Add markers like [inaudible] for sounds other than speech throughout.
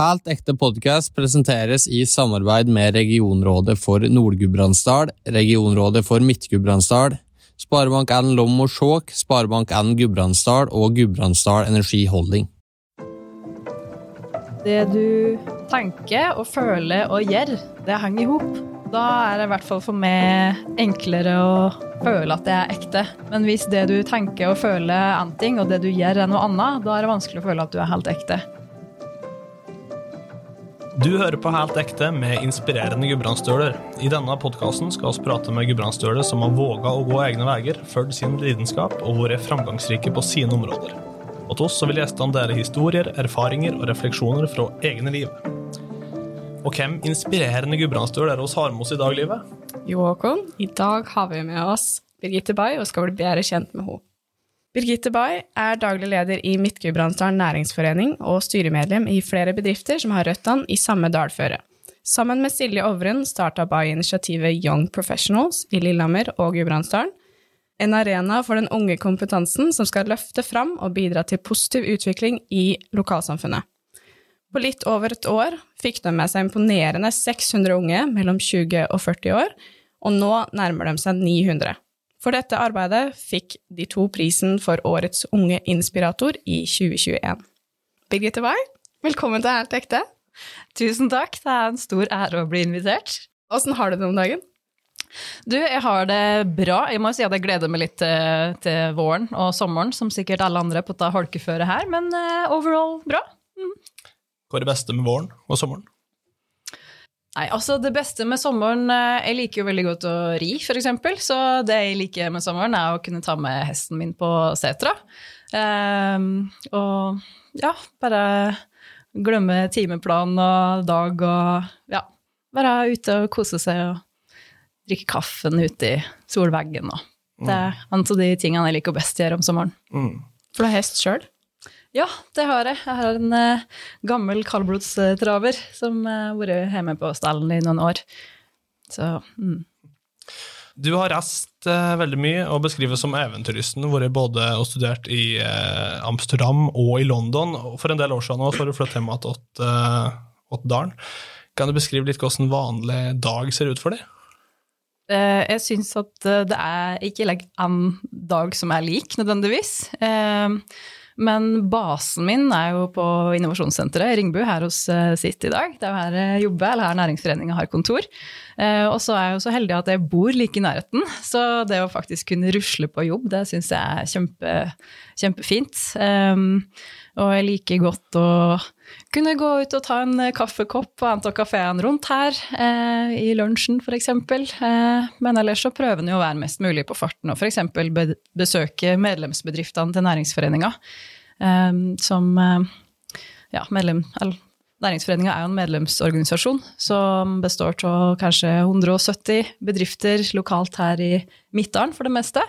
Helt ekte podkast presenteres i samarbeid med regionrådet for Nord-Gudbrandsdal, regionrådet for Midt-Gudbrandsdal, Sparebank1 Lom og Skjåk, Sparebank1 Gudbrandsdal og Gudbrandsdal Energi Holding. Det du tenker og føler og gjør, det henger i hop. Da er det i hvert fall for meg enklere å føle at det er ekte. Men hvis det du tenker og føler er én ting, og det du gjør er noe annet, da er det vanskelig å føle at du er helt ekte. Du hører på Helt ekte med inspirerende gudbrandsdøler. I denne podkasten skal vi prate med gudbrandsdøler som har våga å gå egne veier, fulgt sin lidenskap og vært framgangsrike på sine områder. Og til oss så vil gjestene dele historier, erfaringer og refleksjoner fra egne liv. Og hvem inspirerende gudbrandsdøl er det har med oss i dag, Livet? Jo, Håkon, i dag har vi med oss Birgitte Bay og skal bli bedre kjent med henne. Birgitte Bay er daglig leder i Midt-Gudbrandsdalen næringsforening og styremedlem i flere bedrifter som har røttene i samme dalføre. Sammen med Silje Ovren starta Bay initiativet Young Professionals i Lillehammer og Gudbrandsdalen, en arena for den unge kompetansen som skal løfte fram og bidra til positiv utvikling i lokalsamfunnet. På litt over et år fikk de med seg imponerende 600 unge mellom 20 og 40 år, og nå nærmer de seg 900. For dette arbeidet fikk de to prisen for Årets unge inspirator i 2021. Birgitte Bay, velkommen til Helt ekte. Tusen takk, det er en stor ære å bli invitert. Åssen har du det om dagen? Du, jeg har det bra. Jeg må si at jeg gleder meg litt til, til våren og sommeren, som sikkert alle andre på dette holkeføret her, men uh, overall bra. Mm. Hva er det beste med våren og sommeren? Nei, altså Det beste med sommeren eh, Jeg liker jo veldig godt å ri, f.eks. Så det jeg liker med sommeren, er å kunne ta med hesten min på setra. Um, og ja, bare glemme timeplan og dag og ja, være ute og kose seg og drikke kaffen ute i solveggen. Og. Det er en av de tingene jeg liker best å gjøre om sommeren. Mm. For du har hest sjøl? Ja, det har jeg. Jeg har en eh, gammel kaldblodstraver som har har vært hjemme på stallen i noen år. Så, mm. Du har reist eh, veldig mye og beskrives som eventyristen. Vært både og studert i Amsterdam og i London. For en del år siden nå har du flyttet hjem igjen til Dalen. Kan du beskrive litt hvordan en vanlig dag ser ut for deg? Jeg syns at det er ikke en dag som er lik, nødvendigvis. Men basen min er jo på innovasjonssenteret i Ringbu, her hos uh, Sitt i dag. Det er jo her jeg jobber, eller her Næringsforeninga har kontor. Uh, og så er jeg jo så heldig at jeg bor like i nærheten, så det å faktisk kunne rusle på jobb, det syns jeg er kjempe, kjempefint. Um, og jeg liker godt å kunne gå ut og ta en kaffekopp på en av rundt her, eh, i lunsjen f.eks. Eh, men ellers så prøver en jo å være mest mulig på farten og f.eks. Be besøke medlemsbedriftene til næringsforeninga. Eh, som eh, ja, medlem, Næringsforeninga er jo en medlemsorganisasjon som består av kanskje 170 bedrifter lokalt her i Midtdalen for det meste.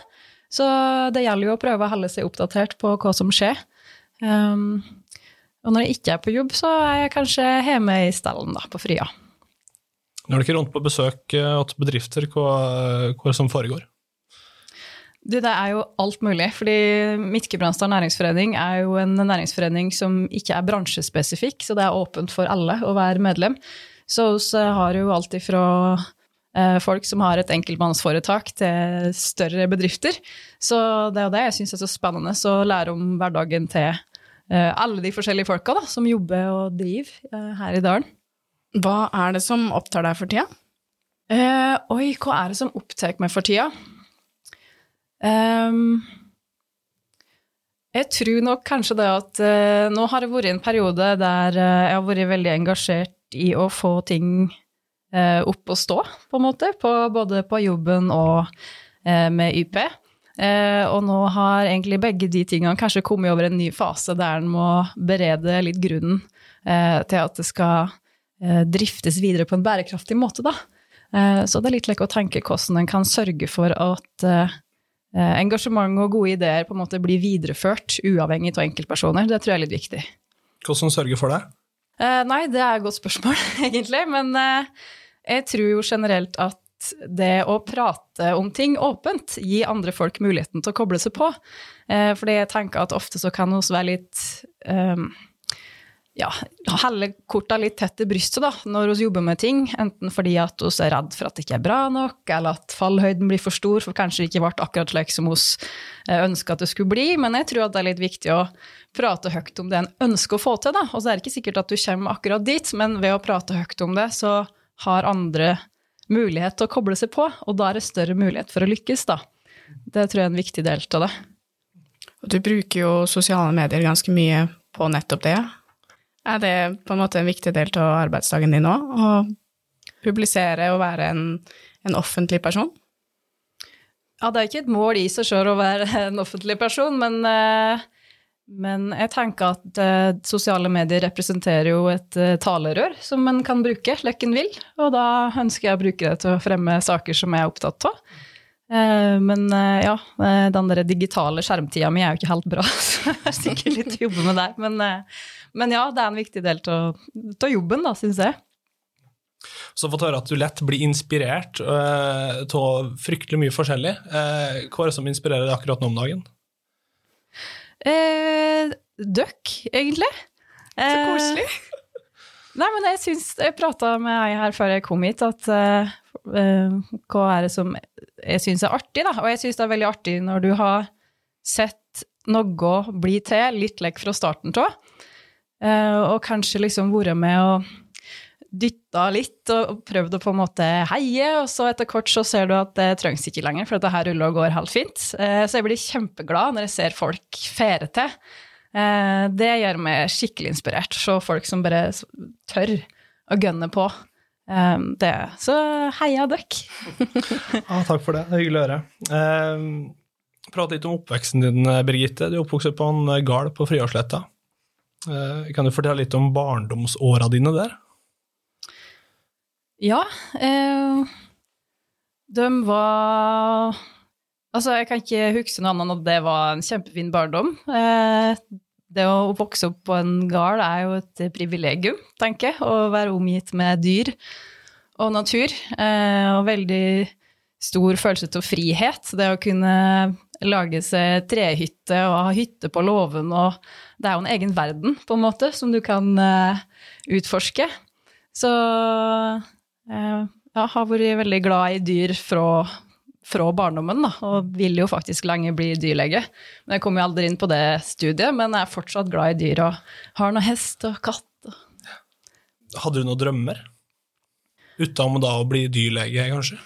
Så det gjelder jo å prøve å holde seg oppdatert på hva som skjer. Um, og når jeg ikke er på jobb, så er jeg kanskje hjemme i stallen da, på fria. Når du ikke rundt på besøk eh, hos bedrifter, hva, hva er det som foregår? Du, det er jo alt mulig. fordi Midt-Gudbrandsdal næringsforening er jo en næringsforening som ikke er bransjespesifikk, så det er åpent for alle å være medlem. Så vi har jo alt ifra eh, folk som har et enkeltmannsforetak, til større bedrifter. Så det er jo det jeg syns er så spennende, å lære om hverdagen til Eh, alle de forskjellige folka da, som jobber og driver eh, her i dalen. Hva er det som opptar deg for tida? Eh, oi, hva er det som opptar meg for tida? Um, jeg tror nok kanskje det at uh, nå har det vært en periode der uh, jeg har vært veldig engasjert i å få ting uh, opp og stå, på en måte. På, både på jobben og med YP. Eh, og nå har egentlig begge de tingene kanskje kommet over en ny fase der en må berede litt grunnen eh, til at det skal eh, driftes videre på en bærekraftig måte, da. Eh, så det er litt lek å tenke hvordan en kan sørge for at engasjement og gode ideer på en måte blir videreført uavhengig av enkeltpersoner. Det tror jeg er litt viktig. Hvordan sørge for det? nei, det er et godt spørsmål, [laughs] egentlig. Men jeg tror jo generelt at det å prate om ting åpent gir andre folk muligheten til å koble seg på. Eh, fordi jeg tenker at ofte så kan oss være litt um, ja, helle korta litt tett til brystet da, når vi jobber med ting. Enten fordi at vi er redd for at det ikke er bra nok, eller at fallhøyden blir for stor, for kanskje det ikke ble akkurat slik som vi ønska at det skulle bli. Men jeg tror at det er litt viktig å prate høyt om det en ønsker å få til. da. Og så er det ikke sikkert at du kommer akkurat dit, men ved å prate høyt om det, så har andre mulighet til å koble seg på, og da er det større mulighet for å lykkes, da. Det tror jeg er en viktig del av det. Du bruker jo sosiale medier ganske mye på nettopp det. Er det på en måte en viktig del av arbeidsdagen din òg? Å publisere og være en, en, offentlig person? Ja, det er ikke et mål i seg sjøl å være en offentlig person, men, eh, men jeg tenker at eh, sosiale medier representerer jo et eh, talerør som en kan bruke slik en vil, og da ønsker jeg å bruke det til å fremme saker som jeg er opptatt av. Men ja, den der digitale skjermtida mi er jo ikke helt bra, [laughs] så jeg har sikkert litt å jobbe med der. Men men ja, det er en viktig del av jobben, da, syns jeg. Så fått høre at du lett blir inspirert av fryktelig mye forskjellig. Hva er det som inspirerer deg akkurat nå om dagen? Eh, døkk, egentlig. Så koselig. [laughs] nei, men jeg syns Jeg prata med ei her før jeg kom hit, at uh, hva er det som jeg syns er artig, da? Og jeg syns det er veldig artig når du har sett noe bli til litt lekk fra starten av. Eh, og kanskje liksom vært med og dytta litt og prøvd å på en måte heie, og så etter kort så ser du at det trengs ikke lenger, for dette her ruller og går helt fint. Eh, så jeg blir kjempeglad når jeg ser folk fere til. Eh, det gjør meg skikkelig inspirert. Se folk som bare tør å gønne på. Det. Så heia dere! [laughs] ja, takk for det. Det er hyggelig å høre. Prate litt om oppveksten din, Birgitte. Du er oppvokst på en gard på Friårsletta. Eh, kan du fortelle litt om barndomsåra dine der? Ja. Eh, de var Altså, jeg kan ikke huske noe annet enn at det var en kjempefin barndom. Eh, det å vokse opp på en gard er jo et privilegium, tenker jeg. Å være omgitt med dyr og natur. Eh, og veldig stor følelse av frihet. Det å kunne lage seg trehytte og ha hytte på låven og Det er jo en egen verden, på en måte, som du kan eh, utforske. Så ja, har vært veldig glad i dyr fra, fra barndommen, da, og vil jo faktisk lenge bli dyrlege. Men jeg kom jo aldri inn på det studiet, men jeg er fortsatt glad i dyr og har noe hest og katt. Hadde du noen drømmer? Utenom da å bli dyrlege, kanskje?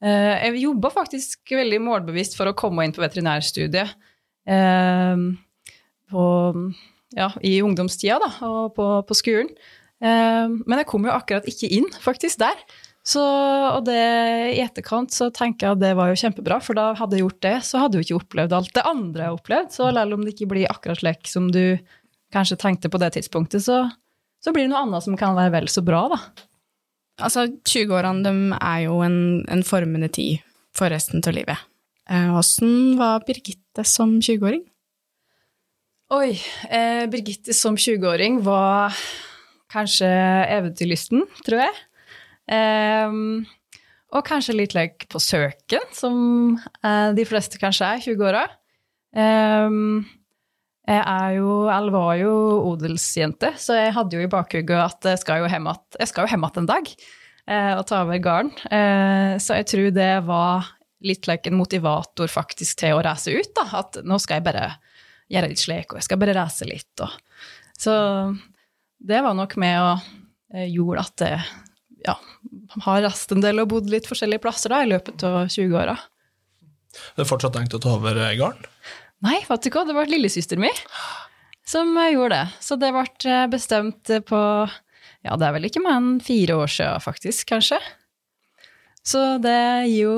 Eh, jeg jobba faktisk veldig målbevisst for å komme inn på veterinærstudiet eh, på, ja, i ungdomstida da, og på, på skolen. Eh, men jeg kom jo akkurat ikke inn, faktisk, der. Så, og det, i etterkant så tenker jeg at det var jo kjempebra, for da hadde jeg gjort det, så hadde jeg jo ikke opplevd alt det andre jeg har opplevd. Så selv om det ikke blir akkurat slik som du kanskje tenkte på det tidspunktet, så, så blir det noe annet som kan være vel så bra, da. Altså, 20-årene er jo en, en, formende tid for resten av livet. Åssen eh, var Birgitte som 20-åring? Oi, eh, Birgitte som 20-åring var kanskje eventyrlysten, tror jeg. Um, og kanskje litt lek på søken, som uh, de fleste kanskje er 20-åra. Um, jeg er jo, eller var jo odelsjente, så jeg hadde jo i bakhugget at jeg skal jo hjem igjen en dag uh, og ta over gården. Uh, så jeg tror det var litt like en motivator faktisk til å reise ut. da, At nå skal jeg bare gjøre litt slik, og jeg skal bare reise litt. Og. Så det var nok med å eh, gjorde at det ja, har reist en del og bodd litt forskjellige plasser da, i løpet av 20-åra. Du har fortsatt tenkt å ta over gården? Nei, vet du hva, det ble lillesøster mi som gjorde det. Så det ble eh, bestemt på Ja, det er vel ikke mer enn fire år siden, faktisk, kanskje. Så det gir jo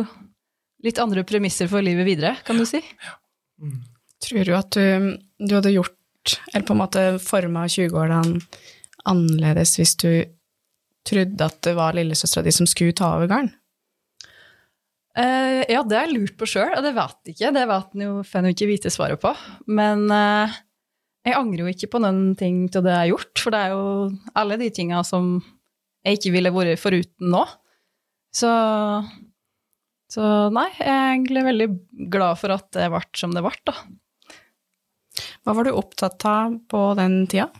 litt andre premisser for livet videre, kan du si. Ja. Mm. Tror du at du, du, hadde gjort, eller på en måte forma 20-årene annerledes hvis du trodde at det var lillesøstera di som skulle ta over gården? Uh, ja, det har jeg lurt på sjøl, og det vet ikke. Det vet en jo, får en ikke vite svaret på. Men uh, jeg angrer jo ikke på noen ting til det jeg har gjort, for det er jo alle de tinga som jeg ikke ville vært foruten nå. Så, så nei, jeg er egentlig veldig glad for at det ble som det ble, da. Hva var du opptatt av på den tida?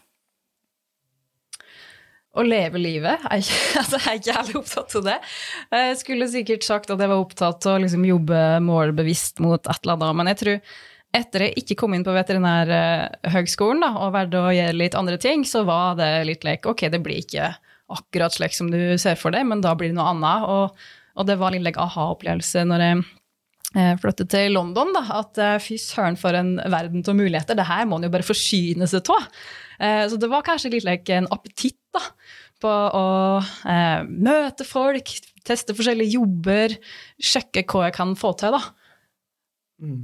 å leve livet. Jeg er ikke, [laughs] altså, jeg er ikke jævlig opptatt av det. Jeg skulle sikkert sagt at jeg var opptatt av å liksom, jobbe målbevisst mot et eller annet, men jeg tror etter jeg ikke kom inn på veterinærhøgskolen og valgte å gjøre litt andre ting, så var det litt lek ok, det blir ikke akkurat slik som du ser for deg, men da blir det noe annet. Og, og det var litt like, aha-opplevelse når jeg flyttet til London, da, at eh, fy søren for en verden av muligheter, det her må en jo bare forsyne seg av. Eh, så det var kanskje litt like en appetitt da, på å eh, møte folk, teste forskjellige jobber, sjekke hva jeg kan få til. da. Mm.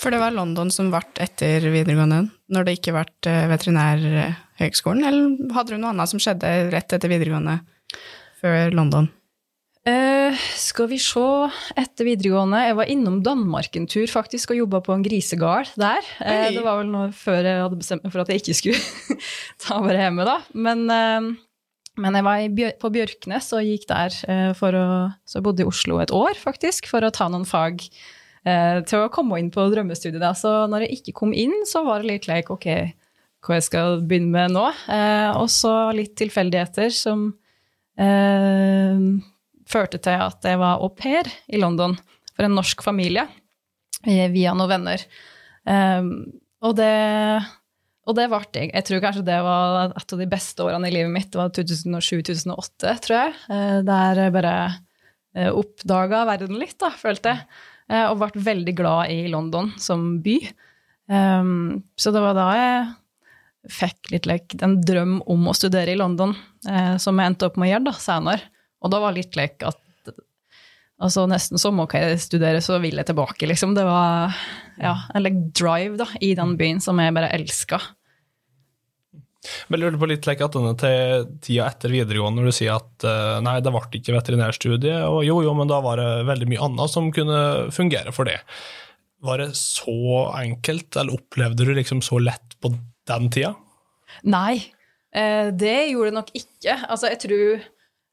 For det var London som ble etter videregående, når det ikke ble eh, veterinærhøgskolen? Eller hadde du noe annet som skjedde rett etter videregående før London? Eh, skal vi se Etter videregående Jeg var innom Danmark en tur faktisk og jobba på en grisegard der. Eh, det var vel noe før jeg hadde bestemt meg for at jeg ikke skulle [laughs] ta bare hjemme, da. Men, eh, men jeg var Bjør på Bjørknes og gikk der for å Så jeg bodde i Oslo et år, faktisk, for å ta noen fag til å komme inn på drømmestudiet. Da. Så når jeg ikke kom inn, så var det litt like ok, hva jeg skal begynne med nå. Og så litt tilfeldigheter som førte til at jeg var au pair i London for en norsk familie via noen venner. Um, og det og det ble jeg. Jeg tror kanskje det var et av de beste årene i livet mitt. Det var 2007-2008, tror jeg. Eh, der jeg bare eh, oppdaga verden litt, da, følte jeg. Eh, og ble veldig glad i London som by. Um, så det var da jeg fikk litt like, en drøm om å studere i London, som jeg endte opp med å gjøre da, senere. Og da var litt lek at altså Nesten som ok, studere, så vil jeg tilbake, liksom. Det var ja, eller drive da, i den byen som jeg bare elska. Jeg lurer på litt like, til tida etter videregående, når du sier at eh, nei, det ble ikke veterinærstudie. Og jo, jo, men da var det veldig mye annet som kunne fungere for det. Var det så enkelt, eller opplevde du liksom så lett på den tida? Nei, eh, det gjorde det nok ikke. Altså, jeg tror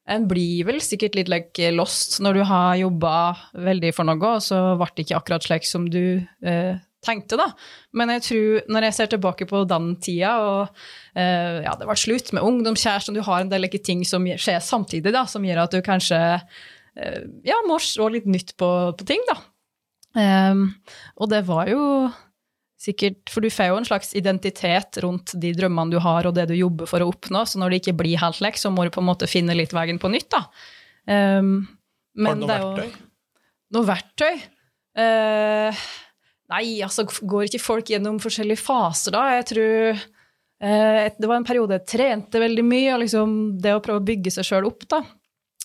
en blir vel sikkert litt like lost når du har jobba veldig for noe, og så ble det ikke akkurat slik som du eh, tenkte, da. Men jeg tror, når jeg ser tilbake på den tida, og eh, ja, det ble slutt med ungdomskjæreste, du har en del like, ting som skjer samtidig, da, som gjør at du kanskje eh, ja, må se litt nytt på, på ting, da. Um, og det var jo sikkert For du får jo en slags identitet rundt de drømmene du har og det du jobber for å oppnå, så når det ikke blir helt lek, så må du på en måte finne litt veien på nytt, da. Um, har du noe verktøy? Noe verktøy? Uh, nei, altså går ikke folk gjennom forskjellige faser, da? Jeg tror uh, Det var en periode jeg trente veldig mye, og liksom det å prøve å bygge seg sjøl opp, da.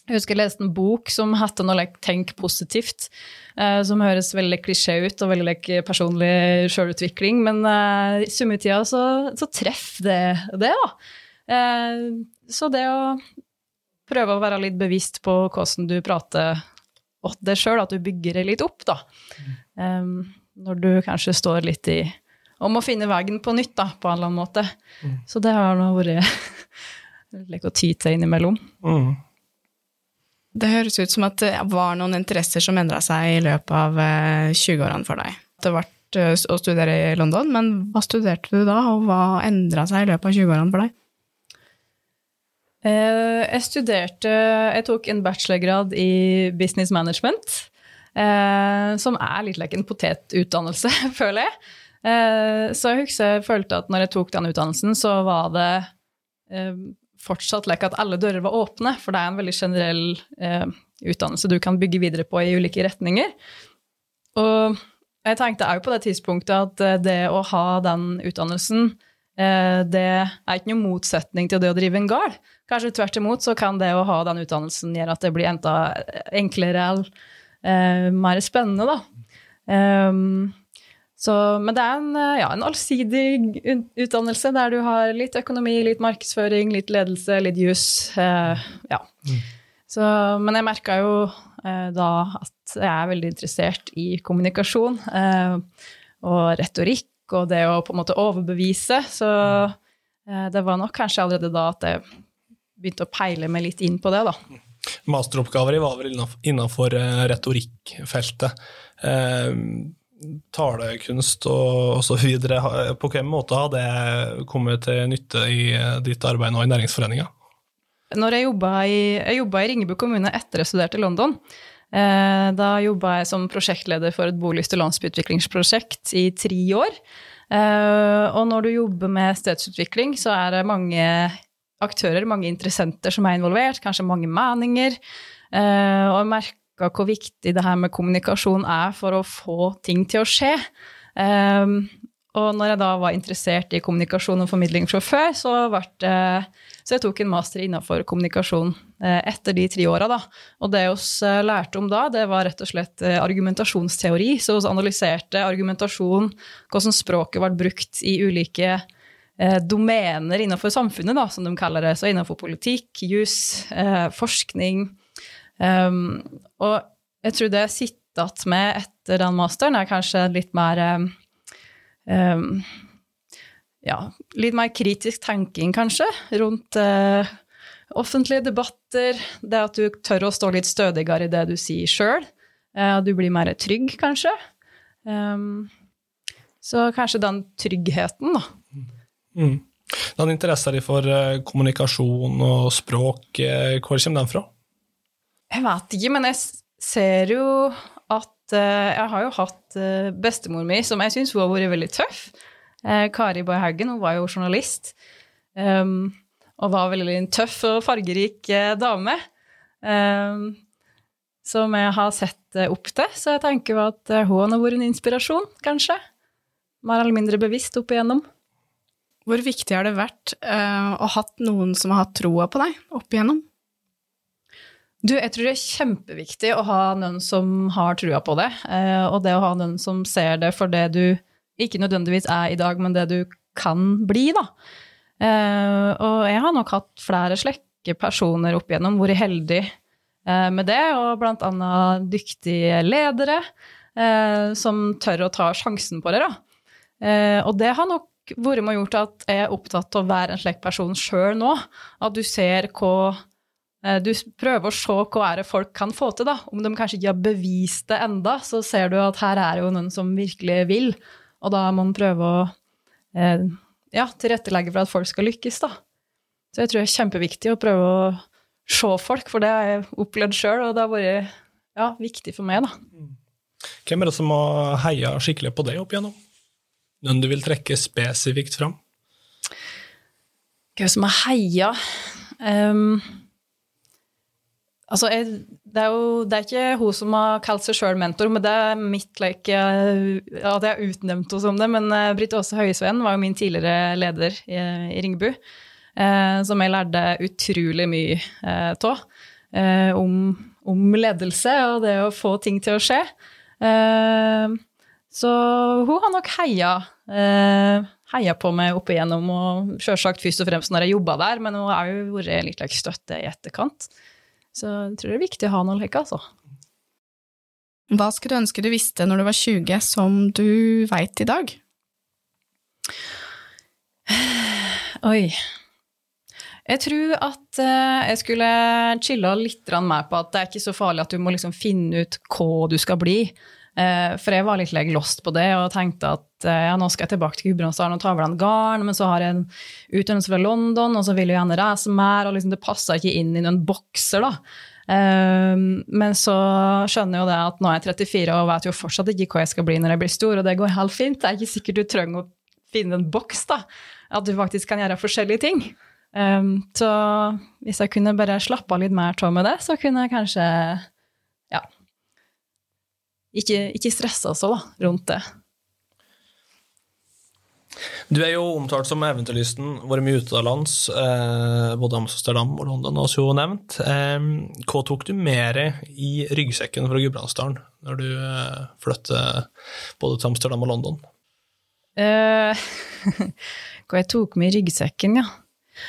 Jeg husker jeg leste en bok som het noe like, 'Tenk positivt', eh, som høres veldig klisjé ut og veldig like, personlig sjølutvikling, men eh, i summetida så, så treffer det det, da. Eh, så det å prøve å være litt bevisst på hvordan du prater åt deg sjøl, at du bygger det litt opp, da. Um, når du kanskje står litt i Om å finne veien på nytt, da, på en eller annen måte. Mm. Så det har nå vært [laughs] litt å ty til innimellom. Mm. Det høres ut som at det var noen interesser som endra seg i løpet av 20-årene eh, for deg. Det ble eh, å studere i London, men hva studerte du da, og hva endra seg i løpet av 20-årene for deg? Eh, jeg studerte Jeg tok en bachelorgrad i business management, som er litt like en potetutdannelse, [laughs] føler jeg. Så jeg husker jeg følte at når jeg tok den utdannelsen, så var det fortsatt like at alle dører var åpne, for det er en veldig generell eh, utdannelse du kan bygge videre på i ulike retninger. Og jeg tenkte òg på det tidspunktet at eh, det å ha den utdannelsen, eh, det er ikke noen motsetning til det å drive en gard. Kanskje tvert imot så kan det å ha den utdannelsen gjøre at det blir enda enklere eller eh, mer spennende, da. Um, så, men det er en, eh, ja, en, allsidig utdannelse der du har litt økonomi, litt markedsføring, litt ledelse, litt jus. Eh, ja. Mm. Så, men jeg merka jo eh, da at jeg er veldig interessert i kommunikasjon eh, og retorikk og det å på en måte overbevise. Så eh, det var nok kanskje allerede da at jeg begynte å peile meg litt inn på det, da. Masteroppgaver var vel innafor eh, retorikkfeltet. Eh, talekunst og osv. På hvilken måte har det kommet til nytte i ditt arbeid nå i Næringsforeninga? når jeg jobba i, jeg i Ringebu kommune etter jeg studerte i London. Eh, da jobba jeg som prosjektleder for et bolyst- og landsbyutviklingsprosjekt i tre år. Eh, og når du jobber med stedsutvikling, så er det mange aktører, mange interessenter som er involvert, kanskje mange meninger. Eh, og jeg merka hvor viktig det her med kommunikasjon er for å få ting til å skje. Og når jeg da var interessert i kommunikasjon og formidling fra før, så, ble, så jeg tok en master innenfor kommunikasjon eh, etter de tre åra. Og det vi lærte om da, det var rett og slett eh, argumentasjonsteori. Så vi analyserte argumentasjon, hvordan språket ble brukt i ulike eh, domener innenfor samfunnet, da, som de kaller det. Så innenfor politikk, jus, forskning. Um, og jeg tror det jeg sitter igjen med etter den masteren, er kanskje litt mer um, ja, litt mer kritisk tenking, kanskje, rundt uh, offentlige debatter. Det at du tør å stå litt stødigere i det du sier sjøl. Uh, du blir mer trygg, kanskje. Um, så kanskje den tryggheten, da. Mm. Den interessen din for uh, kommunikasjon og språk, hvor kommer den fra? Jeg vet ikke, men jeg ser jo at jeg har jo hatt eh, bestemor mi, som jeg syns har vært veldig tøff. Eh, Kari Boy Haugen, hun var jo journalist. Um, og var veldig en tøff og fargerik dame. Um, som jeg har sett opp til. Så jeg tenker at hun har vært en inspirasjon, kanskje. Mer eller mindre bevisst opp igjennom. Hvor viktig har det vært uh, å ha hatt noen som har hatt troa på deg opp igjennom? Du, jeg tror det er kjempeviktig å ha noen som har trua på det, eh, og det å ha noen som ser det for det du ikke nødvendigvis er i dag, men det du kan bli, da. Eh, og jeg har nok hatt flere slekke personer opp igjennom, vært heldig eh, med det, og blant annet dyktige ledere som tør å ta sjansen på det, da. Og det har nok vært med å gjort at jeg er opptatt av å være en slik person sjøl nå. At du ser hva du prøver å se hva er det folk kan få til, da. Om de kanskje ikke har bevist det enda, så ser du at her er det jo noen som virkelig vil. Og da må man prøve å eh, ja, tilrettelegge for at folk skal lykkes, da. Så jeg tror det er kjempeviktig å prøve å se folk, for det har jeg opplevd sjøl, og det har vært ja, viktig for meg, da. Hvem er det som har heia skikkelig på deg opp igjennom? Noen du vil trekke spesifikt fram? Hvem som har heia? Um, Altså, jeg, det, er jo, det er ikke hun som har kalt seg sjøl mentor, men det er mitt like, at jeg har utnevnt henne som det. Men uh, Britt Aase Høiesveen var jo min tidligere leder i, i Ringebu, eh, som jeg lærte utrolig mye av. Eh, om, om, ledelse og det å få ting til å skje. så hun har nok heia, heia på meg opp igjennom, og sjølsagt først og fremst når jeg jobba der, men hun har jo vært litt like, støtte i etterkant. Så jeg tror det er viktig å ha noe leker, altså. Hva skulle du ønske du visste når du var 20, som du veit i dag? [sighs] Oi. Jeg tror at uh, jeg skulle chilla litt mer på at det er ikke så farlig at du må liksom finne ut hva du skal bli. Uh, for jeg var litt lost på det og tenkte at uh, ja, nå skal jeg tilbake til Gudbrandsdalen og ta over den garn, men så har jeg en utdannelse fra London, og så vil jeg gjerne reise mer, og liksom, det passer ikke inn i noen bokser, da. men så skjønner jeg jo det at nå er jeg 34 og vet jo fortsatt ikke hva jeg skal bli når jeg blir stor, og det går helt fint. Det er ikke sikkert du trenger å finne en boks, da. At du faktisk kan gjøre forskjellige ting. Så hvis jeg kunne bare slappe litt mer av med det, så kunne jeg kanskje ikke, ikke stressa så da, rundt det. Du er jo omtalt som eventyrlysten, vært mye utenlands, eh, både Amsterdam og London, også jo nevnt. Eh, hva tok du med deg i ryggsekken fra Gudbrandsdalen når du eh, flyttet både til Amsterdam og London? Eh, [laughs] hva jeg tok med i ryggsekken, ja.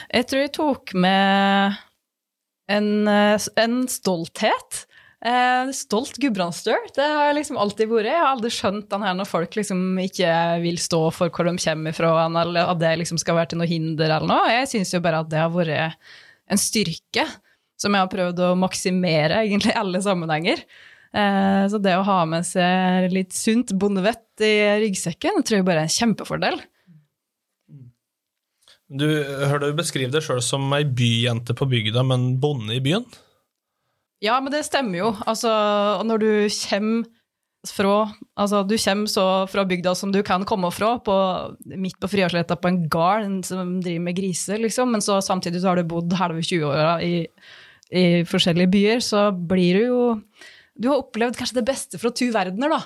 Jeg tror jeg tok med en, eh, en stolthet Eh, stolt gudbrandsdør. Det har jeg liksom alltid vært. Jeg har aldri skjønt den her når folk liksom ikke vil stå for hvor de kommer fra, eller at det liksom skal være til noe hinder eller noe. Jeg syns jo bare at det har vært en styrke som jeg har prøvd å maksimere egentlig i alle sammenhenger. Eh, så det å ha med seg litt sunt bondevett i ryggsekken tror jeg bare er en kjempefordel. Du hørte du beskrive deg sjøl som ei byjente på bygda, men bonde i byen? Ja, men det stemmer jo. Altså, når du kommer fra Altså, du kommer så fra bygda som du kan komme fra, på, midt på Friasletta på en gard som driver med griser, liksom, men så samtidig så har du bodd halve 20-åra i, i forskjellige byer, så blir du jo Du har opplevd kanskje det beste fra to verdener, da.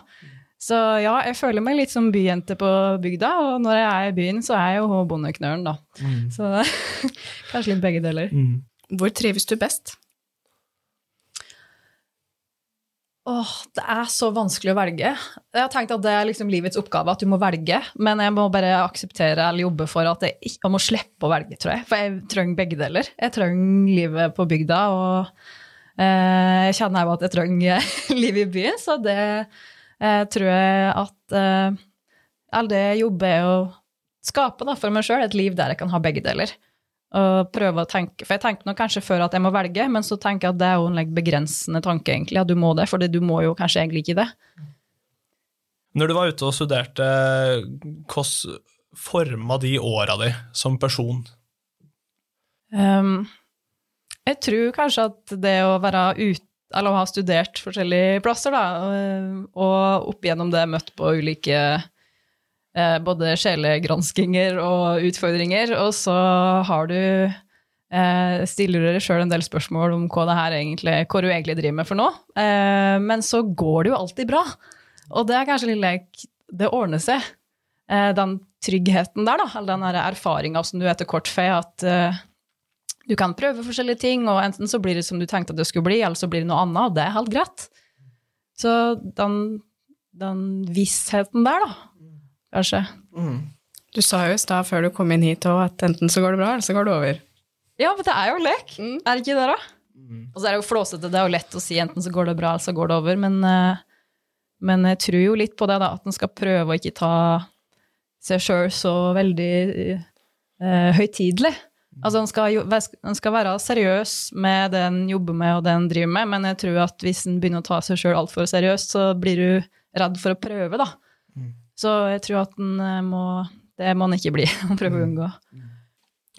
Så ja, jeg føler meg litt som byjente på bygda, og når jeg er i byen, så er jeg jo bondeknølen, da. Så [laughs] kanskje litt begge deler. Hvor trives du best? Åh, det er så vanskelig å velge. Jeg har tenkt at det er liksom livets oppgave, at du må velge. Men jeg må bare akseptere eller jobbe for at jeg, ikke, må slippe å velge, tror jeg. For jeg trenger begge deler. Jeg trenger livet på bygda, og eh, jeg kjenner jo at jeg trenger [laughs] livet i byen. Så det eh, tror jeg at eh, All det jeg jobber er å skape da, for meg sjøl et liv der jeg kan ha begge deler. Og prøve å tenke, For jeg tenkte nok kanskje før at jeg må velge, men så tenker jeg at det er jo en like, begrensende tanke, egentlig, at du må det, for du må jo kanskje egentlig ikke det. Når du var ute og studerte, hvordan forma de åra di som person? Um, jeg tror kanskje at det å være ute eller å ha studert forskjellige plasser, da, og, og opp igjennom det møtt på ulike eh, både sjelegranskinger og utfordringer, og så har du eh, stiller dere sjøl en del spørsmål om hva, det her egentlig, hva du egentlig driver med for nå. Eh, men så går det jo alltid bra. Og det er kanskje litt lek Det ordner seg. Eh, den tryggheten der, da, eller den erfaringa som du etter kort får, at eh, du kan prøve forskjellige ting, og enten så blir det som du tenkte at det skulle bli, eller så blir det noe annet, og det er helt greit. Så den, den vissheten der, da, kanskje. Du sa jo i stad før du kom inn hit òg at enten så går det bra, eller så går det over. Ja, men det er jo lek. Mm. Er det ikke det, da? Og så er det jo flåsete, det er jo lett å si enten så går det bra, eller så går det over, men, eh, men jeg tror jo litt på det, da, at en skal prøve å ikke ta seg sjøl så veldig eh, høytidelig. Altså, en skal, en skal være seriøs med det en jobber med og det en driver med, men jeg tror at hvis en begynner å ta seg sjøl altfor seriøst, så blir du redd for å prøve, da. Så jeg tror at en eh, må Det må den ikke bli. [laughs] Å prøve å unngå.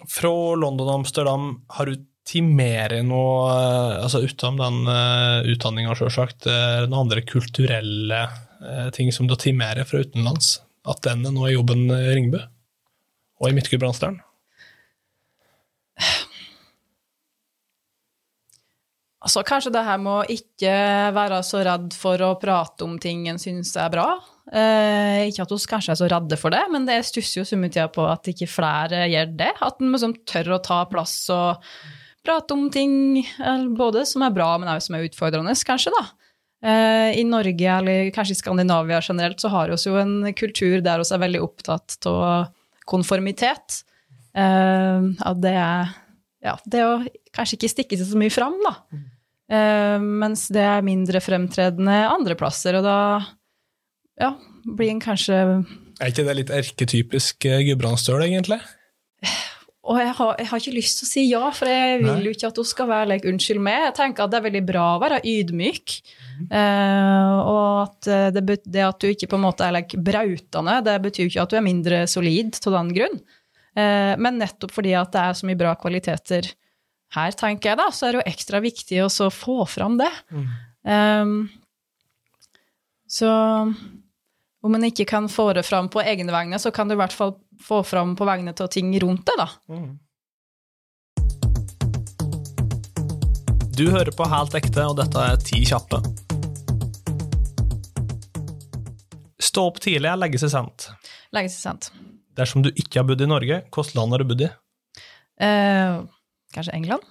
Fra London og Amsterdam, har du timere noe, eh, altså utenom den uh, utdanninga, sjølsagt, noen andre kulturelle ting som du har tid fra utenlands? At den er nå i jobben i Ringebu? Og i Midtgudbrandsdalen? [sighs] Altså, kanskje det her med å ikke være så redd for å prate om ting en syns er bra. Eh, ikke at vi kanskje er så redde for det, men det stusser jo summe tida på at ikke flere gjør det. At en liksom tør å ta plass og prate om ting eh, både som er bra, men også som er utfordrende, kanskje, da. Eh, I Norge, eller kanskje i Skandinavia generelt, så har vi jo en kultur der vi er veldig opptatt av konformitet. Eh, at det er ja, det å kanskje ikke stikke seg så mye fram, da. Uh, mens det er mindre fremtredende andre plasser, og da ja, blir en kanskje Er ikke det litt erketypisk uh, Gudbrandsdøl, egentlig? Og jeg har, jeg har ikke lyst til å si ja, for jeg vil jo ikke at hun skal være like, unnskyld meg. Jeg tenker at det er veldig bra å være ydmyk. Eh, og at eh, det, det at du ikke på en måte er like, brautende, det betyr jo ikke at du er mindre solid til den grunn. Uh, men nettopp fordi at det er så mye bra kvaliteter her, tenker jeg da, så er det jo ekstra viktig å få fram det. Eh, så om en ikke kan få det fram på egne vegne, så kan du i hvert fall få fram på vegne av ting rundt deg, da. Du hører på Helt ekte, og dette er Ti kjappe. Stå opp tidlig og legge seg sent. Legge seg sent. Dersom du ikke har bodd i Norge, hvilket land har du bodd i? Eh, kanskje England?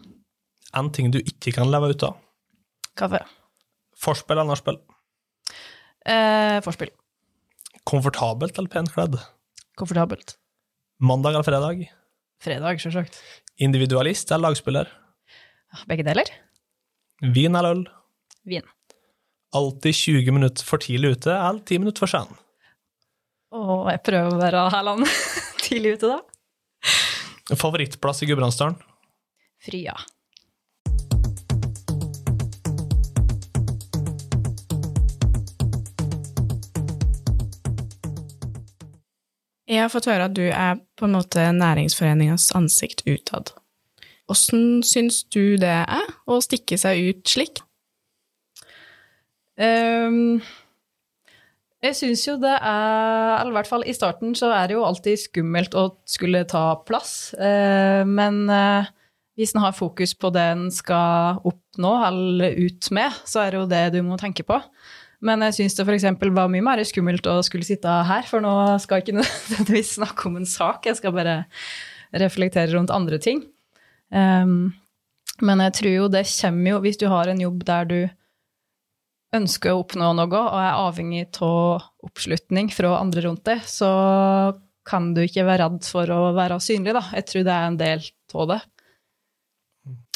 En ting du ikke kan leve ut av. Kaffe. Forspill eller nachspiel? Eh, forspill. Komfortabelt eller pent kledd? Komfortabelt. Mandag eller fredag? Fredag, selvsagt. Individualist eller lagspiller? Begge deler. Vin eller øl? Vin. Alltid 20 minutter for tidlig ute eller 10 minutter for sen? Å, jeg prøver å være Hærland [laughs] tidlig ute, da. Favorittplass i Gudbrandsdalen? Fria. Jeg har fått høre at du er på en måte næringsforeningas ansikt utad. Åssen syns du det er å stikke seg ut slik? Um, jeg syns jo det er Eller i hvert fall i starten så er det jo alltid skummelt å skulle ta plass. Uh, men uh, hvis en har fokus på det en skal oppnå eller ut med, så er det jo det du må tenke på. Men jeg syns det for var mye mer skummelt å skulle sitte her, for nå skal jeg ikke [laughs] nødvendigvis snakke om en sak, jeg skal bare reflektere rundt andre ting. Um, men jeg tror jo det kommer jo Hvis du har en jobb der du ønsker å oppnå noe og er avhengig av oppslutning fra andre rundt deg, så kan du ikke være redd for å være synlig, da. Jeg tror det er en del av det.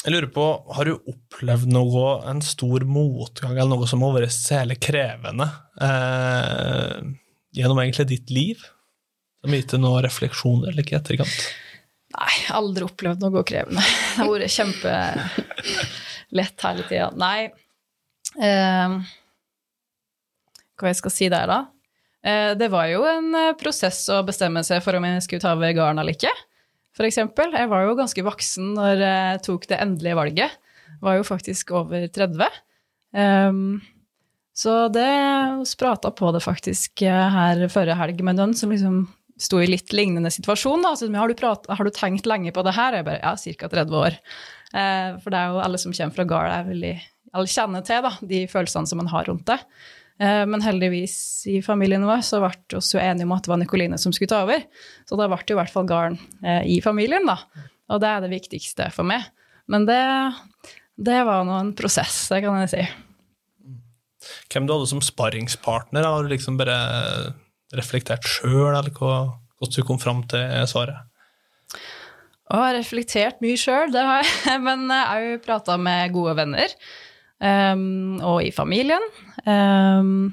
Jeg lurer på, Har du opplevd noe, en stor motgang eller noe som har vært særlig krevende eh, gjennom egentlig ditt liv? Som gitt deg noen refleksjoner eller ikke etterkant? Nei, aldri opplevd noe krevende. [laughs] Det har vært kjempelett hele tida. Nei eh, Hva jeg skal si der, da? Eh, det var jo en eh, prosess å bestemme seg for om jeg skulle ta gården eller ikke eksempel. Jeg var jo ganske voksen når jeg tok det endelige valget. Var jo faktisk over 30. Um, ehm, så det sprata på det faktisk eh, her forrige helg med noen som liksom sto i litt lignende situasjon. Da. Så, har, du prat, har, du tenkt lenge på det her? Jeg bare, ja, ca. 30 år. Uh, for det er jo alle som kommer fra gard, Alle kjenner til da, de følelsene som man har rundt det. Eh, men heldigvis i familien vår så ble vi også enige om at det var Nikoline som skulle ta over. Så da ble det i hvert fall garn eh, i familien, da. Og det er det viktigste for meg. Men det, det var nå en prosess, det kan jeg si. Hvem du hadde som sparringspartner? Har du liksom bare reflektert sjøl, eller hvordan du kom fram til svaret? Jeg har reflektert mye sjøl, det har jeg. [laughs] Men jeg har jo prata med gode venner. Um, og i familien. Um,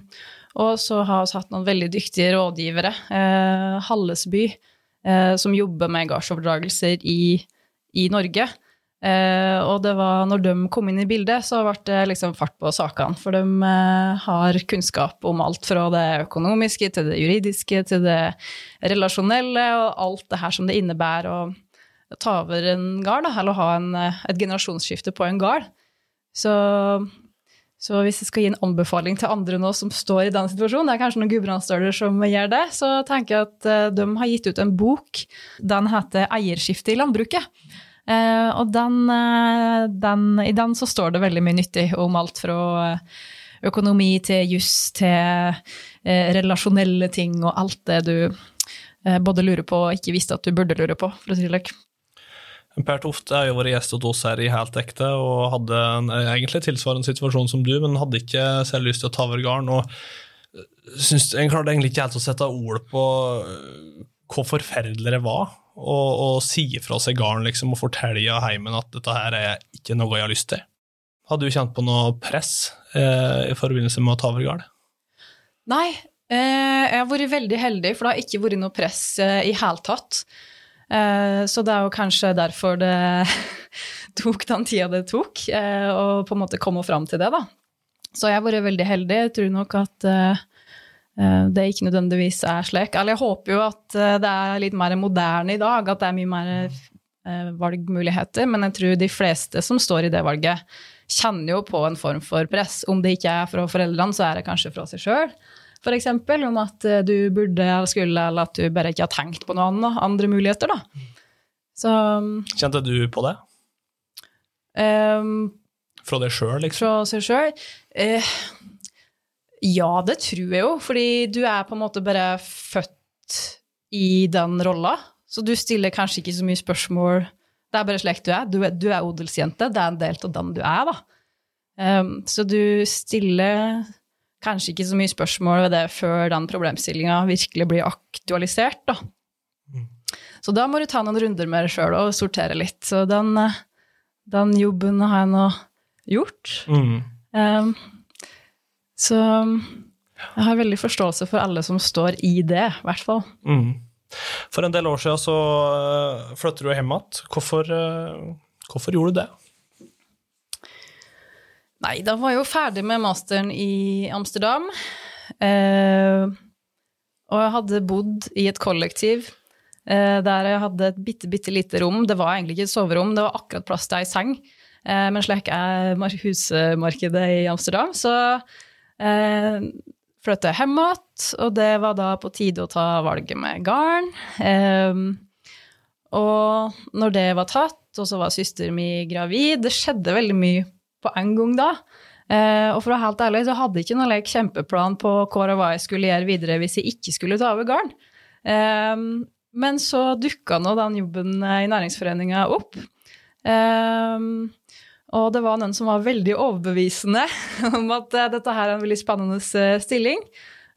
og så har vi hatt noen veldig dyktige rådgivere. Uh, Hallesby, uh, som jobber med gardsoverdragelser i, i Norge. Uh, og det var når de kom inn i bildet, så ble det liksom fart på sakene. For de har kunnskap om alt fra det økonomiske til det juridiske til det relasjonelle, og alt det her som det innebærer å ta over en gard, eller ha en, et generasjonsskifte på en gard. Så, så, hvis jeg skal gi en anbefaling til andre nå som står i den situasjonen, det er kanskje noen gudbrandsdøler som gjør det, så tenker jeg at eh, de har gitt ut en bok. Den heter 'Eierskifte i landbruket'. Eh, og den, eh, den, i den så står det veldig mye nyttig om alt fra økonomi til juss til relasjonelle ting og alt det du både lurer på og ikke visste at du burde lure på, for å si det. Per Tofte har jo vært gjest hos oss her i Helt ekte og hadde en egentlig tilsvarende situasjon som du, men hadde ikke selv lyst til å ta over gården. og eh, Jeg klarte egentlig ikke helt å sette ord på eh, hvor forferdelig det var å, si fra seg gården liksom, og fortelle heimen at dette her er ikke noe jeg har lyst til. Hadde du kjent på noe press eh, i forbindelse med å ta over gården? Nei, eh, jeg har vært veldig heldig, for det har ikke vært noe press eh, i hele tatt. Eh, så det er jo kanskje derfor det [laughs] tok den tida det tok, eh, å på en måte komme fram til det, da. Så jeg har vært veldig heldig. Jeg tror nok at eh, det ikke nødvendigvis er slik. Eller jeg håper jo at det er litt mer moderne i dag, at det er mye mer valgmuligheter. Men jeg tror de fleste som står i det valget, kjenner jo på en form for press. Om det ikke er fra foreldrene, så er det kanskje fra seg sjøl f.eks. Om at eh, du burde eller skulle, eller at du bare ikke har tenkt på noen andre muligheter. da. Så, Kjente du på det? Um, fra deg sjøl, liksom? Fra seg sjøl? Uh, ja, det tror jeg jo. Fordi du er på en måte bare født i den rolla. Så du stiller kanskje ikke så mye spørsmål. Det er bare slik du er. Du er, du er odelsjente. Det er en del av den du er, da. Um, så du stiller kanskje ikke så mye spørsmål ved det før den problemstillinga virkelig blir aktualisert. Da. Mm. Så da må du ta noen runder med deg sjøl og sortere litt. Så den, eh, den jobben har jeg nå gjort. Mm. Um, så jeg har veldig forståelse for alle som står i det, i hvert fall. Mm. For en del år siden så eh, flytter du hjem igjen. Hvorfor, eh, hvorfor gjorde du det? Nei, da var jeg jo ferdig med masteren i Amsterdam. Eh, og jeg hadde bodd i et kollektiv eh, der jeg hadde et bitte, bitte lite rom. Det var egentlig ikke et soverom, det var akkurat plass til ei seng. Eh, men slik er mar- husmarkedet i Amsterdam, så eh, flyttet jeg hjem igjen, og det var da på tide å ta valget med garn. Eh, og når det var tatt, og så var søsteren min gravid, det skjedde veldig mye på en gang da. Eh, og for å være helt ærlig, så hadde jeg ikke noen like, kjempeplan på hva jeg skulle gjøre videre hvis jeg ikke skulle ta over garn. Eh, men så dukka nå den jobben eh, i Næringsforeninga opp. Eh, og det var noen som var veldig overbevisende [laughs] om at eh, dette her er en veldig spennende eh, stilling.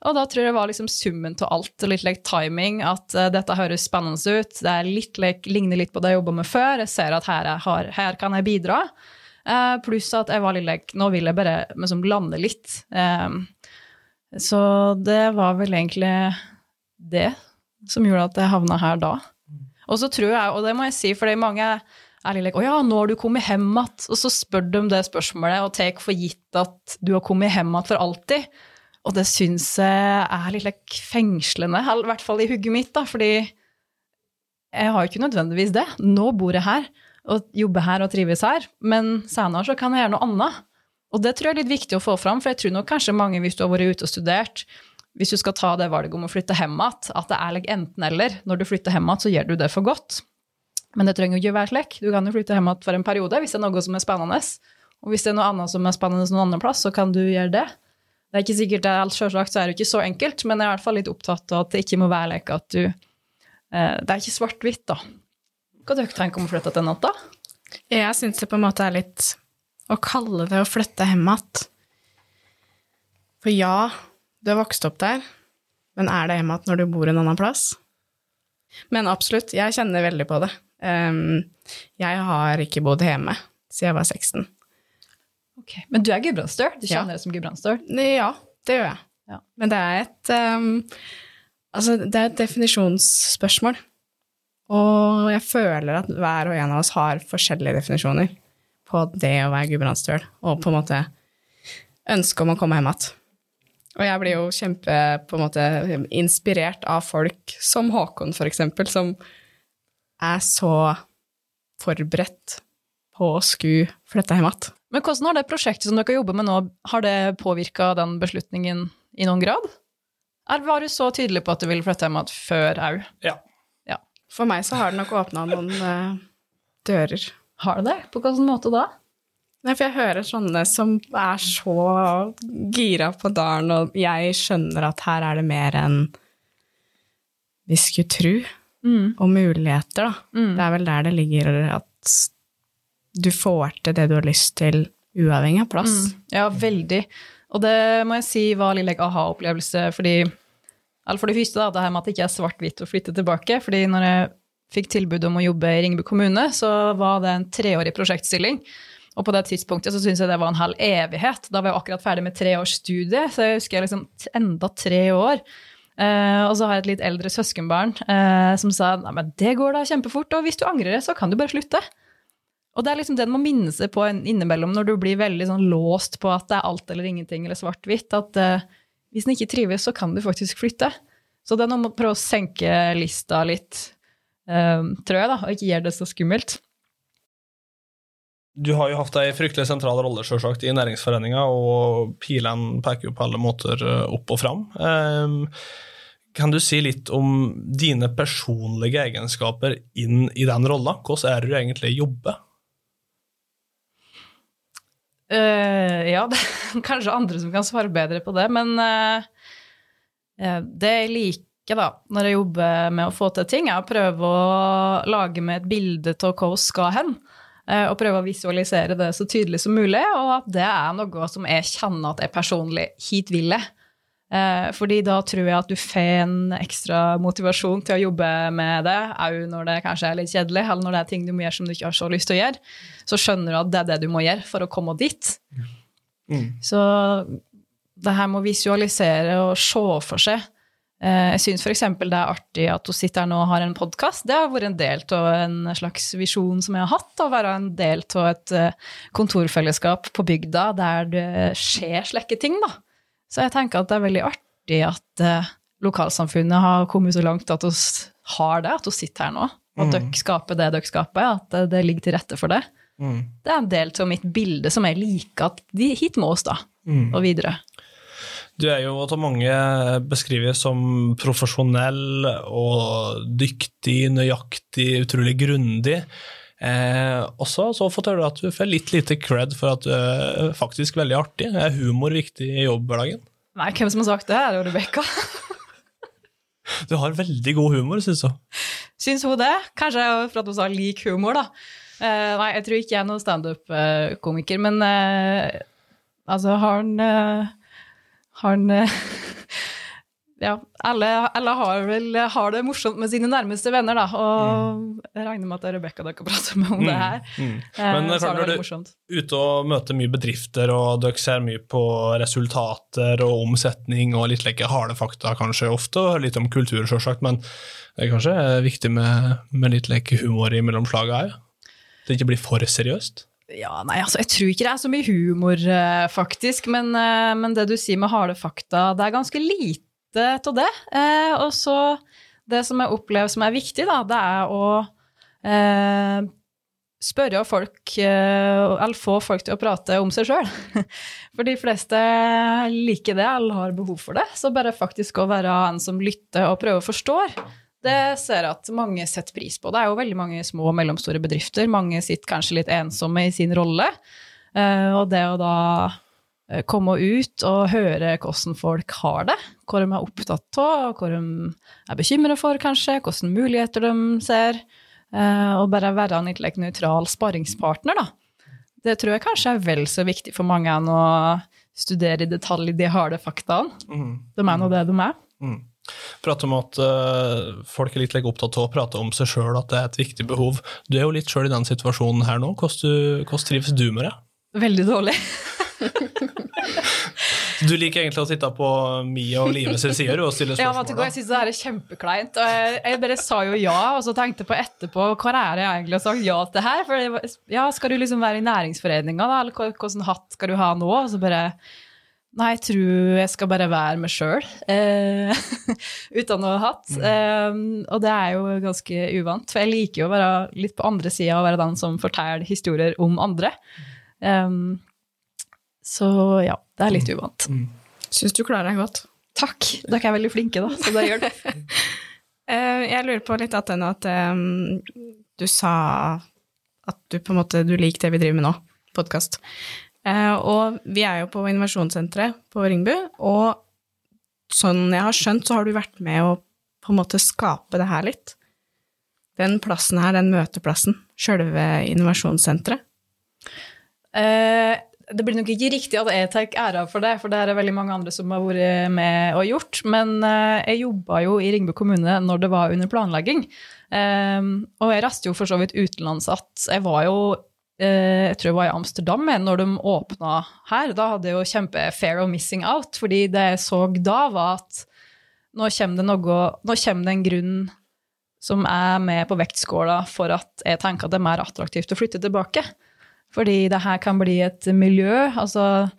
Og da tror jeg det var liksom summen av alt, litt like timing, at uh, dette høres spennende ut. Det er litt like, ligner litt på det jeg jobba med før. Jeg ser at her, jeg har, her kan jeg bidra. Eh, pluss at jeg var litt like, nå vil jeg bare liksom, lande litt. Eh, så det var vel egentlig det som gjorde at jeg havna her da. Og så tror jeg, og det må jeg si, fordi mange er litt like, å ja, nå har du kommet hjem igjen, og så spør de det spørsmålet og tar for gitt at du har kommet hjem igjen for alltid. Og det syns jeg er litt like, fengslende, i hvert fall i hugget mitt, da, fordi jeg har jo ikke nødvendigvis det. Nå bor jeg her og jobbe her og trives her, men senere så kan jeg gjøre noe annet. Og det tror jeg er litt viktig å få fram, for jeg tror nok kanskje mange, hvis du har vært ute og studert, hvis du skal ta det valget om å flytte hjem igjen, at det er like enten-eller. Når du flytter hjem igjen, så gjør du det for godt. Men det trenger jo ikke være slik. Du kan jo flytte hjem igjen for en periode hvis det er noe som er spennende. Og hvis det er noe annet som er spennende noen annen plass, så kan du gjøre det. Det er ikke sikkert det er det ikke så enkelt, men jeg er i hvert fall litt opptatt av at det ikke må være like at du eh, Det er ikke svart-hvitt, da. Hva dere tenker om å flytte til natta? Jeg syns det på en måte er litt å kalle det å flytte hjem igjen. For ja, du har vokst opp der, men er det hjem igjen når du bor en annen plass? Men absolutt, jeg kjenner veldig på det. Um, jeg har ikke bodd hjemme siden jeg var 16. Ok, Men du er gudbrandsdør? Du Ja. kjenner deg som gudbrandsdør? Ja, det gjør jeg. Ja. Men det er et um, Altså, det er et definisjonsspørsmål. Og jeg føler at hver og en av oss har forskjellige definisjoner på det å være gudbrandsdøl, og på en måte ønske om å komme hjem igjen. Og jeg blir jo kjempe på en måte inspirert av folk som Håkon, for eksempel, som er så forberedt på å skulle flytte hjem igjen. Men hvordan har det prosjektet som dere jobber med nå, har det påvirka den beslutningen i noen grad? Eller var du så tydelig på at du ville flytte hjem igjen før òg? Ja. For meg så har det nok åpna noen uh, dører. Har det det? På hvilken måte da? Nei, for jeg hører sånne som er så gira på dalen, og jeg skjønner at her er det mer enn vi skulle tro, Mm. og muligheter, da. Mm. Det er vel der det ligger at du får til det du har lyst til, uavhengig av plass. Mm. Ja, veldig. Og det må jeg si var litt like aha-opplevelse, fordi eller For det første, da, det her med at det ikke er svart-hvitt å flytte tilbake. fordi når jeg fikk tilbud om å jobbe i Ringebu kommune, så var det en treårig prosjektstilling. Og på det tidspunktet så syntes jeg det var en halv evighet. Da var jeg akkurat ferdig med tre års studie, så jeg husker liksom enda tre år. Uh, og så har jeg et litt eldre søskenbarn uh, som sa nei, men det går da kjempefort, og hvis du angrer, så kan du bare slutte. Og det er liksom det man må minne seg på innimellom når du blir veldig sånn låst på at det er alt eller ingenting eller svart-hvitt. At eh, hvis den ikke trives, så kan du faktisk flytte. Så det er noe med å prøve å senke lista litt, um, tror jeg, da, og ikke gjøre det så skummelt. Du har jo hatt ei fryktelig sentral rolle selvsagt, i næringsforeninga, og pilene peker jo på alle måter eh, opp og fram. Um, Kan du si litt om dine personlige egenskaper inn i den rolla? Hvordan er det du egentlig jobber? Eh, ja, [laughs] det er kanskje andre som kan svare bedre på det, men eh, det jeg liker da, når jeg jobber med å få til ting, er å prøve å lage med et bilde av hvor vi skal hen. Uh, Og prøve å visualisere det så tydelig som mulig, og at det er noe som jeg kjenner at jeg personlig hit vil jeg. Eh, Fordi da tror jeg at du får en ekstra motivasjon til å jobbe med det, òg når det kanskje er litt kjedelig, eller når det er ting du må gjøre som du ikke har så lyst til å gjøre. Så skjønner du at det er det du må gjøre for å komme dit. Mm. Så det her med å visualisere og se for seg eh, Jeg syns f.eks. det er artig at du sitter her nå og har en podkast. Det har vært en del av en slags visjon som jeg har hatt, å være en del av et eh, kontorfellesskap på bygda der det skjer slike ting, da. Så jeg tenker at det er veldig artig at eh, lokalsamfunnet har kommet så langt at vi har det, at vi sitter her nå. At Mm. dere skaper det dere skaper, at det, det ligger til rette for det. Mm. Det er en del av mitt bilde som jeg liker at de hit må oss, da, Mm. og videre. Du er jo av mange beskrevet som profesjonell og dyktig, nøyaktig, utrolig grundig. Eh, også så fått høre at du får litt lite cred for at du er faktisk veldig artig. Er humor viktig i jobbhverdagen? Nei, hvem som har sagt det? Er det Rebekka? [laughs] Du har veldig god humor, syns hun. Syns hun det? Kanskje for at hun sa lik humor, da. Eh, nei, jeg tror ikke jeg er noen standup-komiker, men eh, altså, har han eh, Har han eh, [laughs] Ja, alle, alle har vel har det morsomt med sine nærmeste venner, da. Og jeg regner med at det er Rebekka dere prater med om det her. Mm. Eh, Men eh, klart, når du er ute og møter mye bedrifter, og dere ser mye på resultater og omsetning og litt like harde fakta kanskje ofte, og litt om kultur, selvsagt, men det er kanskje viktig med, med litt like humor i slaga òg? Det ikke blir for seriøst? Ja, nei, altså, jeg tror ikke det er så mye humor, eh, faktisk. Men, eh, men det du sier med harde fakta, det er ganske lite av det. Eh, og så det som jeg opplever som er viktig, da, det er å eh, spørre folk, eh, eller få folk til å prate om seg sjøl. [laughs] For de fleste liker det, eller har behov for det. Så bare faktisk å være en som lytter og prøver å forstå, det ser jeg at mange setter pris på. Det er jo veldig mange små og mellomstore bedrifter. Mange sitter kanskje litt ensomme i sin rolle. Eh, og det å da eh, komme ut og høre hvordan folk har det, hva de er opptatt av, hva de er bekymra for, kanskje, hvilke muligheter de ser, eh, og bare være en litt nøytral sparringspartner, da. Det tror jeg kanskje er vel så viktig for mange enn å studere i detalj de harde faktaene. De er nå det de er. Mm. Prate om at uh, folk er litt like, opptatt av å prate om seg sjøl, at det er et viktig behov. Du er jo litt sjøl i den situasjonen her nå. Hvordan, du- hvordan trives du med det? Veldig dårlig. [laughs] [laughs] Du liker egentlig å sitte på Mia og Live sin side og stille Ja, vet du spørsmål? jeg syns det er kjempekleint. Og jeg, jeg bare sa jo ja, og så tenkte på etterpå hva er det jeg egentlig har sagt ja til her? For ja, skal du liksom være i næringsforeninga, da, eller hvilken hatt skal du ha nå? Og så bare Nei, jeg tror jeg skal bare være meg sjøl, eh, [laughs] uten ha hatt. Eh, og det er jo ganske uvant, for jeg liker jo å være litt på andre sida og være den som forteller historier om andre. Eh, så ja, det er litt uvant. Syns du klarer deg godt. Takk! Dere er veldig flinke, da, så det gjør det. [laughs] jeg lurer på litt at, den at um, du sa at du på en måte du liker det vi driver med nå, podkast. og vi er jo på innovasjonssenteret på Ringbu, og sånn jeg har skjønt, så har du vært med å på en måte skape det her litt. Den plassen her, den møteplassen, sjølve innovasjonssenteret. Eh, det blir nok ikke riktig at jeg tar æra for det, for det er veldig mange andre som har vært med og gjort. Men eh, jeg jobba jo i Ringebu kommune når det var under planlegging. Eh, og jeg reiste jo for så vidt utenlandsatt. Jeg var jo eh, jeg tror jeg var i Amsterdam når de åpna her. Da hadde jeg jo kjempe-fair og missing out, fordi det jeg så da, var at nå kommer det, noe, nå kommer det en grunn som er med på vektskåla for at jeg tenker at det er mer attraktivt å flytte tilbake. Fordi det her kan bli et miljø. altså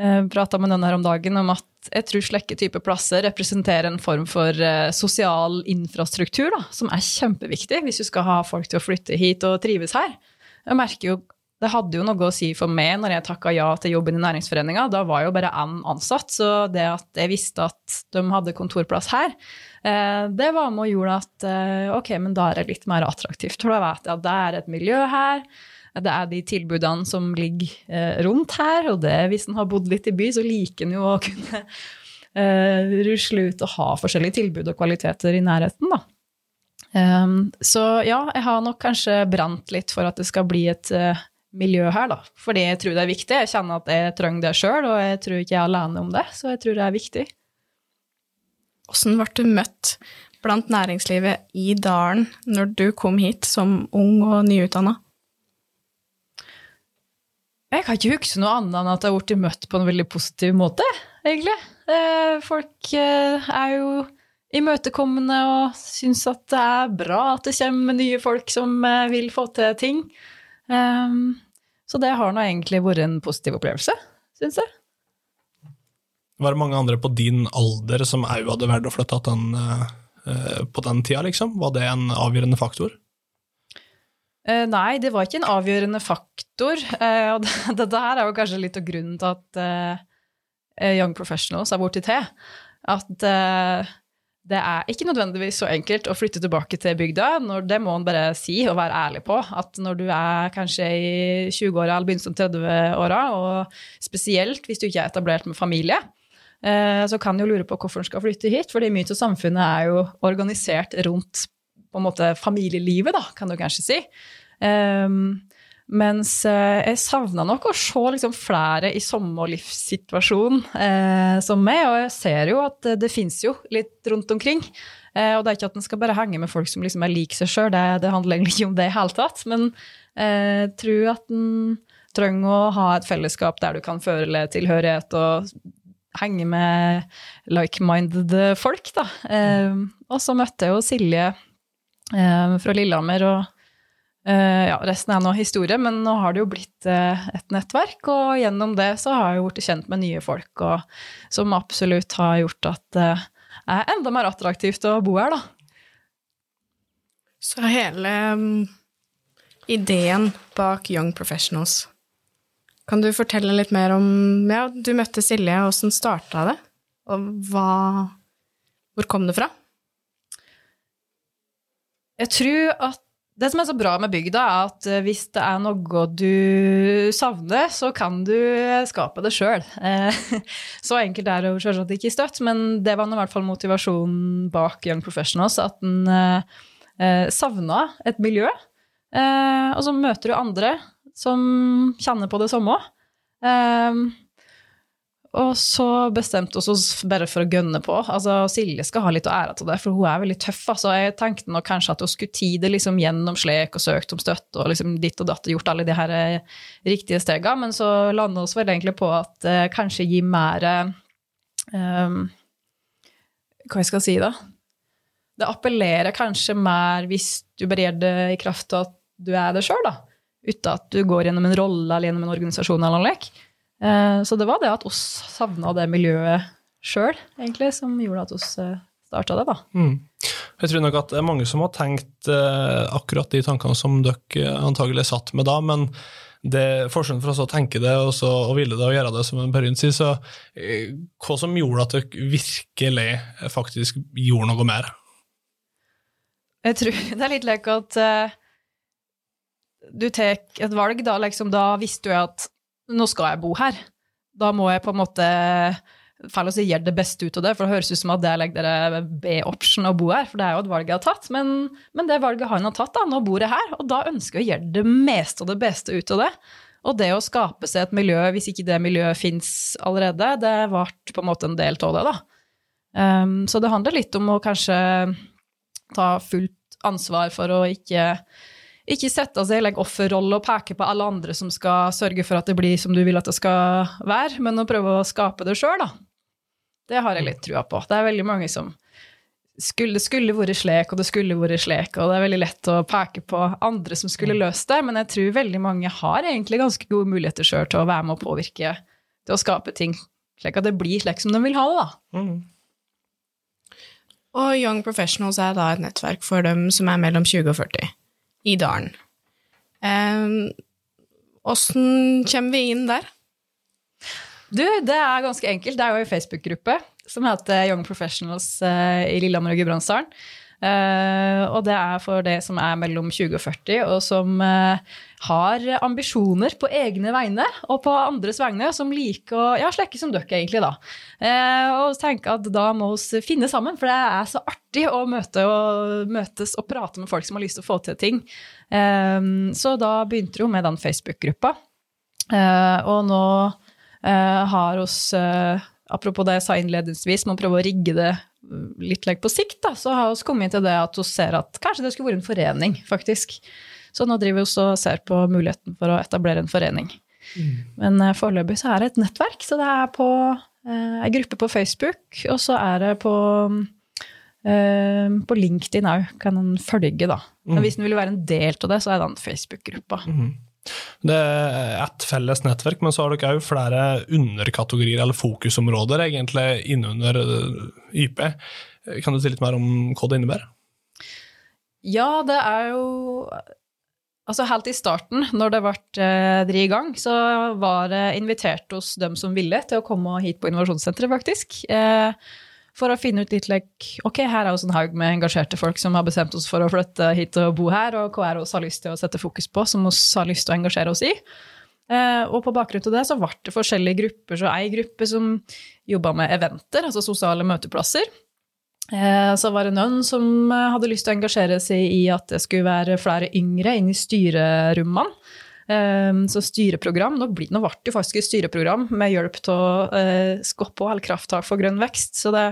jeg prata med noen her om dagen om at jeg tror slike type plasser representerer en form for eh, sosial infrastruktur da, som er kjempeviktig hvis du skal ha folk til å flytte hit og trives her. Jeg merker jo, Det hadde jo noe å si for meg når jeg takka ja til jobben i Næringsforeninga. Da var jo bare én ansatt, så det at jeg visste at de hadde kontorplass her, eh, det var med og gjorde at eh, ok, men da er det litt mer attraktivt. For da vet jeg at det er et miljø her. Det er de tilbudene som ligger eh, rundt her, og det, hvis en har bodd litt i by, så liker en jo å [laughs] kunne eh, rusle ut og ha forskjellige tilbud og kvaliteter i nærheten, da. Um, så ja, jeg har nok kanskje brant litt for at det skal bli et uh, miljø her, da. Fordi jeg tror det er viktig. Jeg kjenner at jeg trenger det sjøl, og jeg tror ikke jeg er alene om det, så jeg tror det er viktig. Hvordan ble du møtt blant næringslivet i dalen når du kom hit som ung og nyutdanna? Jeg kan ikke huske noe annet enn at jeg har blitt møtt på en veldig positiv måte, egentlig. Eh, Folk eh, er jo imøtekommende og syns at det er bra at det kommer nye folk som eh, vil få til ting. Så det har nå egentlig vært en positiv opplevelse, syns jeg. Var det mange andre på din alder som òg hadde valgt å flytte på den tida, liksom? Var det en avgjørende faktor? Uh, nei, det var ikke en avgjørende faktor. Uh, og [laughs] det, dette her er jo kanskje litt av grunnen til at uh, Young Professionals er borti til. At det er ikke nødvendigvis så enkelt å flytte tilbake til bygda. Når, det må en bare si og være ærlig på. At når du er kanskje i 20-åra eller begynnelsen av 30-åra, og spesielt hvis du ikke er etablert med familie, så kan du jo lure på hvorfor en skal flytte hit. fordi mye av samfunnet er jo organisert rundt på en måte familielivet, da, kan du kanskje si. Um, mens uh, jeg savna nok å se liksom, flere i samme livssituasjon uh, som meg, og jeg ser jo at det, fins jo litt rundt omkring. Uh, og det er ikke at en skal bare henge med folk som liksom er lik seg sjøl, det, det, handler egentlig ikke om det i hele tatt. Men jeg tror at en trenger å ha et fellesskap der du kan føle tilhørighet og henge med like-minded folk, da. og så møtte jeg jo Silje Eh, fra Lillehammer. og eh, ja, Resten er nå historie, men nå har det jo blitt eh, et nettverk, og gjennom det så har jeg blitt kjent med nye folk, og, som absolutt har gjort at det er enda mer attraktivt å bo her, da. Så hele um, ideen bak Young Professionals Kan du fortelle litt mer om Ja, du møtte Silje, åssen starta det? Og hva Hvor kom det fra? Jeg tror at det som er så bra med bygda, er at eh, hvis det er noe du savner, så kan du skape det sjøl. Eh, [laughs] så enkelt er det selvsagt ikke støtt, men det var i hvert fall motivasjonen bak Young Professionals. At en eh, savna et miljø, og så møter du andre som kjenner på det samme. Og så bestemte vi oss bare for å gønne på. Altså, Silje skal ha litt å ære til det, for hun er veldig tøff. Altså, jeg tenkte nok kanskje at hun skulle tide liksom gjennom slek og søkt om støtte og liksom ditt og datt og gjort alle de her eh, riktige stegene, men så landa vi vel egentlig på at eh, kanskje gi mer eh, Hva jeg skal si, da? Det appellerer kanskje mer hvis du bare gjør det i kraft av at du er det sjøl, da. Uten at du går gjennom en rolle eller gjennom en organisasjon eller noe lek. Eh, så det var det at oss savna det miljøet sjøl, egentlig, som gjorde at oss eh, starta det, da. Mm. Jeg tror nok at det er mange som har tenkt eh, akkurat de tankene som dere antagelig satt med da, men det forskjellen for å tenke det og, så, og ville det og gjøre det, som Per sier, så hva som gjorde at dere virkelig faktisk gjorde noe mer? Jeg tror [laughs] det er litt lek at uh, du tar et valg, da, liksom, da visste du at nå skal jeg bo her. Da må jeg på en måte feil å si gjøre det beste ut av det, for det høres ut som at det legger dere B-option å bo her, for det er jo et valg jeg har tatt. Men, men, det valget han har tatt, da, nå bor jeg her, og da ønsker jeg å gjøre det meste og det beste ut av det. Og det å skape seg et miljø, hvis ikke det miljøet fins allerede, det ble på en måte en del av det, da. Um, så det handler litt om å kanskje ta fullt ansvar for å ikke ikke sette seg i like, offerrolle og peke på alle andre som skal sørge for at det blir som du vil at det skal være, men å prøve å skape det sjøl, da. Det har jeg litt trua på. Det er veldig mange som skulle, det skulle vært slik, og det skulle vært slik, og det er veldig lett å peke på andre som skulle mm. løst det, men jeg tror veldig mange har egentlig ganske gode muligheter sjøl til å være med og påvirke, til å skape ting slik at det blir slik som de vil ha det, da. Mm. Og Young Professionals er da et nettverk for dem som er mellom 20 og 40 i dalen. Åssen kommer vi inn der? Du, det er ganske enkelt. Det er jo en Facebook-gruppe som heter Young Professionals uh, i Lillehammer og Gudbrandsdalen. Uh, og det er for det som er mellom 20 og 40, og som uh, har ambisjoner på egne vegne og på andres vegne, som liker å ja, slekke som dere, egentlig, da. Uh, og tenke at da må vi finne sammen, for det er så artig å møte og, møtes og prate med folk som har lyst til å få til ting. så da begynte hun med den Facebook-gruppa, og nå har oss Apropos det jeg sa innledningsvis, må prøve å rigge det litt like på sikt, da, så har vi kommet til det at vi ser at kanskje det skulle vært en forening, faktisk. Så nå driver vi og ser på muligheten for å etablere en forening. Mm. Men uh, foreløpig så er det et nettverk, så det er på ei gruppe på Facebook, og så er det på eh, på LinkedIn òg, kan en følge, da. Mm. Men hvis en vil være en del av det, så er det den Facebook-gruppa. Mm. Det er ett felles nettverk, men så har dere òg flere underkategorier eller fokusområder egentlig innunder eh, YP. Kan du si litt mer om hva det innebærer? Ja, det er jo Altså Helt i starten, når det ble eh, i gang, så var det invitert hos dem som ville, til å komme hit på innovasjonssenteret, faktisk. Eh, for å finne ut litt like, ok, her er oss en haug med engasjerte folk som har bestemt oss for å flytte hit og bo her, og hva er det vi har lyst til å sette fokus på, som vi har lyst til å engasjere oss i. Eh, og på bakgrunn av det så ble det forskjellige grupper. Så ei gruppe som jobba med eventer, altså sosiale møteplasser. Eh, så var det noen som eh, hadde lyst til å engasjere seg i at det skulle være flere yngre inn i styrerommene. Eh, så styreprogram Nå ble det jo faktisk et styreprogram med hjelp å skoppe og holde krafttak for grønn vekst. Så det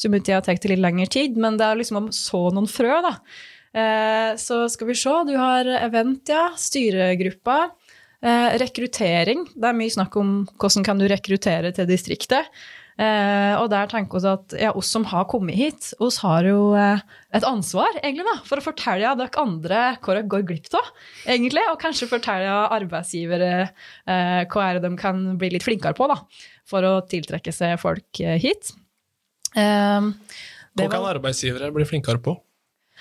som jeg har tatt litt lengre tid, men det er liksom om så noen frø, da. Så skal vi se. Du har event, ja. Styregruppa. Rekruttering. Det er mye snakk om hvordan kan du rekruttere til distriktet. Eh, og der tenker vi at ja, oss som har kommet hit, oss har jo eh, et ansvar egentlig da, for å fortelle dere andre hva dere går glipp av. egentlig, Og kanskje fortelle arbeidsgivere eh, hva er det de kan bli litt flinkere på da, for å tiltrekke seg folk eh, hit. Eh, hva kan arbeidsgivere bli flinkere på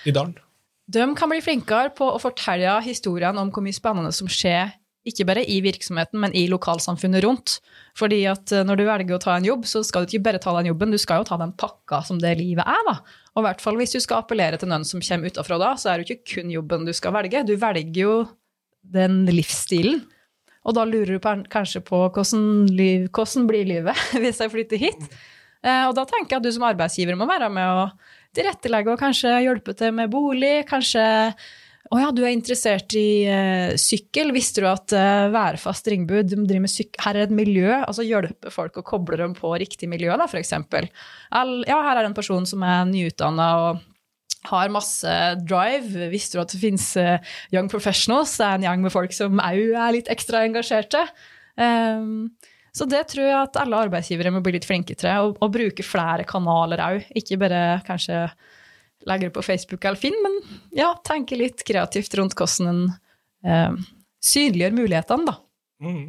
i dalen? De kan bli flinkere på å fortelle historiene om hvor mye spennende som skjer ikke bare i virksomheten, men i lokalsamfunnet rundt. Fordi at eh, når du velger å ta en jobb, så skal du ikke bare ta den jobben, du skal jo ta den pakka som det livet er. da. Og i hvert fall hvis du skal appellere til noen som kommer utafra da, så er det jo ikke kun jobben du skal velge. Du velger jo den livsstilen. Og da lurer du kanskje på hvordan, liv, hvordan blir livet [laughs] hvis jeg flytter hit. Eh, og da tenker jeg at du som arbeidsgiver må være med å tilrettelegge og kanskje hjelpe til med bolig. kanskje å ja, du er interessert i uh, sykkel. Visste du at uh, Værfast Ringbu driver med sykkel Her er et miljø, altså hjelper folk å koble dem på riktig miljø, da, f.eks. Ja, her er en person som er nyutdanna og har masse drive. Visste du at det finnes uh, Young Professionals? Det er en gjeng med folk som òg er litt ekstra engasjerte. Um, så det tror jeg at alle arbeidsgivere må bli litt flinke til, og, og bruke flere kanaler òg. Ikke bare kanskje legger det på Facebook eller Finn, men ja, tenke litt kreativt rundt hvordan en eh, synliggjør mulighetene, da. Mm.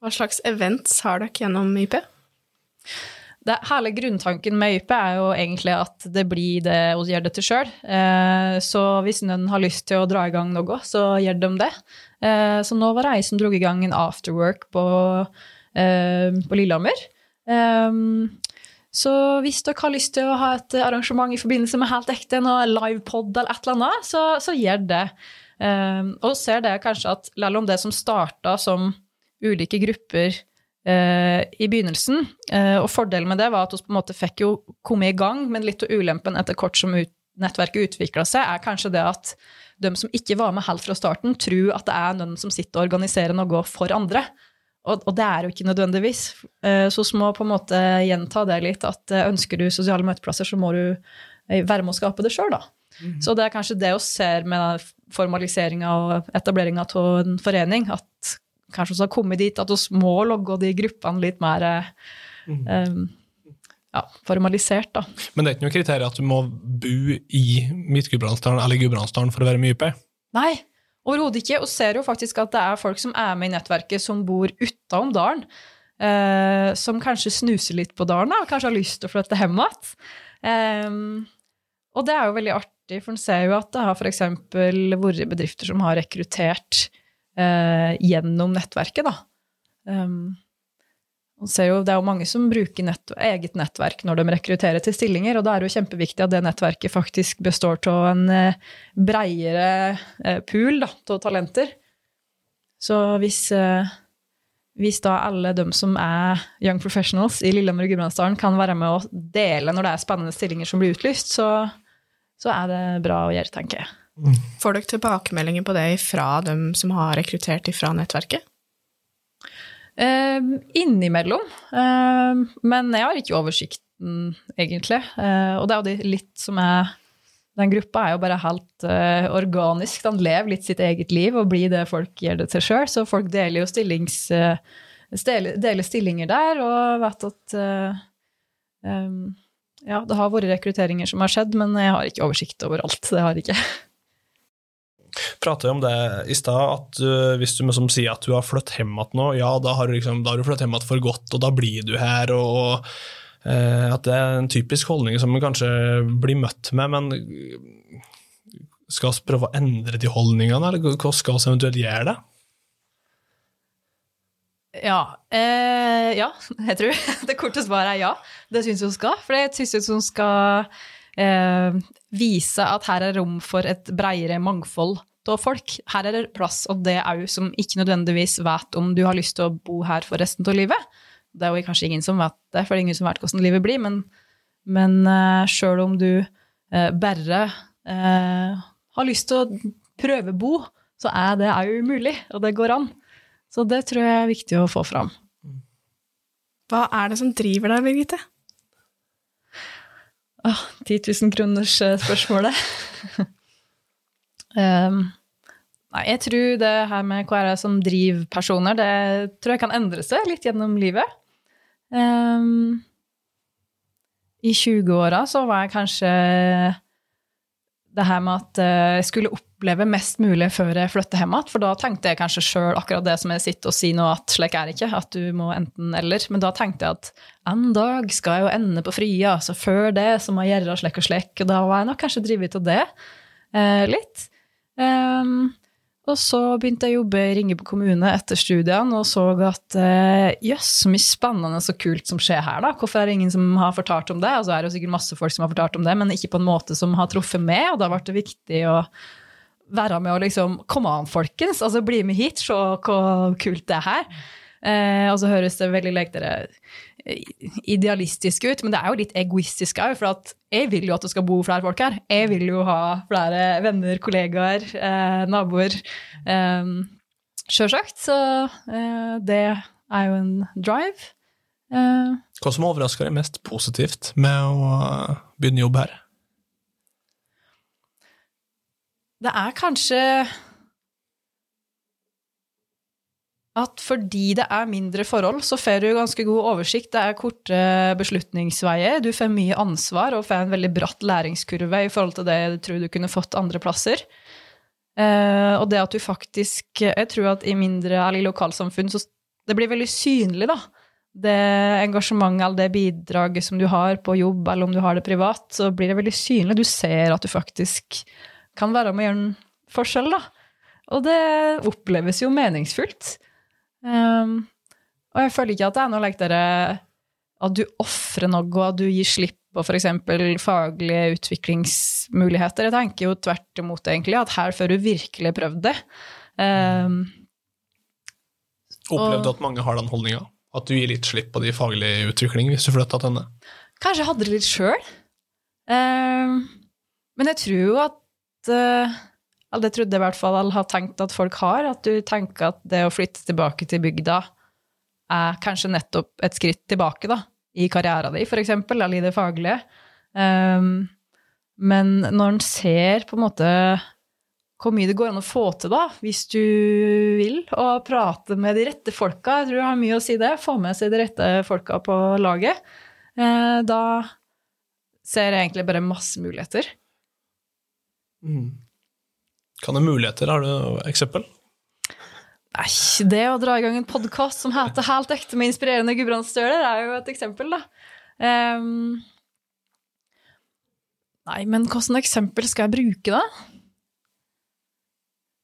Hva slags events har dere gjennom YP? Det, hele grunntanken med YP er jo egentlig at det blir det vi gjør det til sjøl. Eh, så hvis noen har lyst til å dra i gang noe, så gjør de det. Eh, så nå var det ei som dro i gang en afterwork på, eh, på Lillehammer. Um, så hvis dere har lyst til å ha et arrangement i forbindelse med Helt ekte, noe livepod eller et eller annet, så, så gjør det. Um, og ser det kanskje at selv om det som starta som ulike grupper uh, i begynnelsen, uh, og fordelen med det var at vi på en måte fikk jo komme i gang, men litt av ulempen etter kort som ut, nettverket utvikla seg, er kanskje det at de som ikke var med helt fra starten, tror at det er noen som sitter og organiserer noe for andre. Og, og, det er jo ikke nødvendigvis. Eh, så vi må på en måte gjenta det litt, at eh, ønsker du sosiale møteplasser, så må du eh, være med å skape det sjøl, da. Mm. Så det er kanskje det vi ser med formaliseringa og etableringa av en forening, at kanskje vi har kommet dit at vi må logge de gruppene litt mer mm. um, ja, formalisert, da. Men det er ikke noe kriterium at du må bo i Midt-Gudbrandsdalen eller Gudbrandsdalen for å være med i YP? Nei, Overhodet ikke. Og ser jo faktisk at det er folk som er med i nettverket, som bor utenom dalen. Eh, som kanskje snuser litt på dalen og kanskje har lyst til å flytte hjem igjen. Eh, og det er jo veldig artig, for en ser jo at det har f.eks. vært bedrifter som har rekruttert eh, gjennom nettverket. da. Um, jo, det er jo mange som bruker nett, eget nettverk når de rekrutterer til stillinger, og da er det jo kjempeviktig at det nettverket faktisk består av en eh, breiere eh, pool av talenter. Så hvis, eh, hvis, da alle de som er young professionals i Lillehammer og Gudbrandsdalen kan være med å dele når det er spennende stillinger som blir utlyst, så, så er det bra å gjøre, tenker jeg. Får dere tilbakemeldinger på det fra dem som har rekruttert ifra nettverket? Uh, innimellom. Uh, men jeg har ikke oversikten, egentlig. Uh, og det er jo de litt som er Den gruppa er jo bare helt uh, organisk. Den lever litt sitt eget liv og blir det folk gjør det til sjøl. Så folk deler jo stillings, deler stillinger der og vet at um, ja, det har vært rekrutteringer som har skjedd, men jeg har ikke oversikt over alt. Det har jeg ikke. Prata om det i stad, at uh, hvis du liksom sier at du har flyttet hjem igjen nå, ja, da har du, liksom, du flyttet hjem igjen for godt, og da blir du her, og, og uh, at det er en typisk holdning som man kanskje blir møtt med, men skal vi prøve å endre de holdningene, eller hvordan skal vi eventuelt gjøre det? Ja, eh, ja, [laughs] jeg tror det korte svaret er ja. Det syns hun skal. For jeg syns hun skal eh, vise at her er rom for et bredere mangfold av folk. Her er det plass, og det òg som ikke nødvendigvis vet om du har lyst til å bo her for resten av livet. Det er jo kanskje ingen som vet det, for det er ingen som vet hvordan livet blir, men, men eh, sjøl om du eh, bare uh, har lyst til å prøve bo, så er det òg mulig, og det går an. Så det tror jeg er viktig å få fram. Hva er det som driver deg, Birgitte? Åh, 10 000 kroners spørsmålet. um, nei, jeg tror det her med er som drivpersoner, det tror jeg kan endre seg litt gjennom livet. Um, I 20-åra så var jeg kanskje det her med at eh, jeg skulle oppleve mest mulig før jeg flytter hjem igjen. For da tenkte jeg kanskje sjøl akkurat det som jeg sitter og sier nå, at slik er det ikke. At du må enten eller. Men da tenkte jeg at en dag skal jeg jo ende på fria, så før det så må jeg gjøre slik og slik. Og da var jeg nok kanskje drevet av det eh, litt. Um, og så begynte jeg å jobbe i Ringebu kommune etter studiene og så at eh, jøss, yes, så mye spennende og kult som skjer her, da. Hvorfor er det ingen som har fortalt om det? Og så er det jo sikkert masse folk som har fortalt om det, men ikke på en måte som har truffet meg, og da ble det viktig å være med og liksom Kom an, folkens! Altså, bli med hit, se hvor kult det er her. Eh, og så høres det veldig like dere idealistisk ut, men det er jo litt egoistisk òg. For jeg vil jo at det skal bo flere folk her. Jeg vil jo ha flere venner, kollegaer, eh, naboer. Eh, Sjølsagt. Så eh, det er jo en drive. Eh, Hva som overrasker deg mest positivt med å begynne jobb her? Det er kanskje at fordi det er mindre forhold, så får du ganske god oversikt. Det er korte beslutningsveier, du får mye ansvar og får en veldig bratt læringskurve i forhold til det du tror du kunne fått andre plasser. Eh, og det at du faktisk Jeg tror at i mindre eller lokalsamfunn så det blir veldig synlig, da. Det engasjementet eller det bidraget som du har på jobb, eller om du har det privat, så blir det veldig synlig. Du ser at du faktisk kan være med å gjøre en forskjell, da. Og det oppleves jo meningsfullt. Um, og jeg føler ikke at det er noe like dere at du ofrer noe, og at du gir slipp på f.eks. faglige utviklingsmuligheter. Jeg tenker jo tvert imot, egentlig, at her får du virkelig prøvd det. Um, Opplevde du at mange har den holdninga? At du gir litt slipp på de faglige utviklingene hvis du flytta til henne? Kanskje jeg hadde det litt sjøl. Um, men jeg tror jo at eller det trodde jeg i hvert fall alle har tenkt at folk har. At du tenker at det å flytte tilbake til bygda er kanskje nettopp et skritt tilbake, da. I karrieren din, for eksempel, eller i det faglige. Um, men når en ser på en måte hvor mye det går an å få til, da, hvis du vil, og prate med de rette folka, jeg tror jeg har mye å si det, få med seg de rette folka på laget, uh, da ser jeg egentlig bare masse muligheter. Mm. Kan det muligheter? Har du eksempel? Nei, det å dra i gang en podkast som heter Helt ekte med inspirerende gudbrandsdøler, er jo et eksempel, da. Um, nei, men hvilket eksempel skal jeg bruke, da?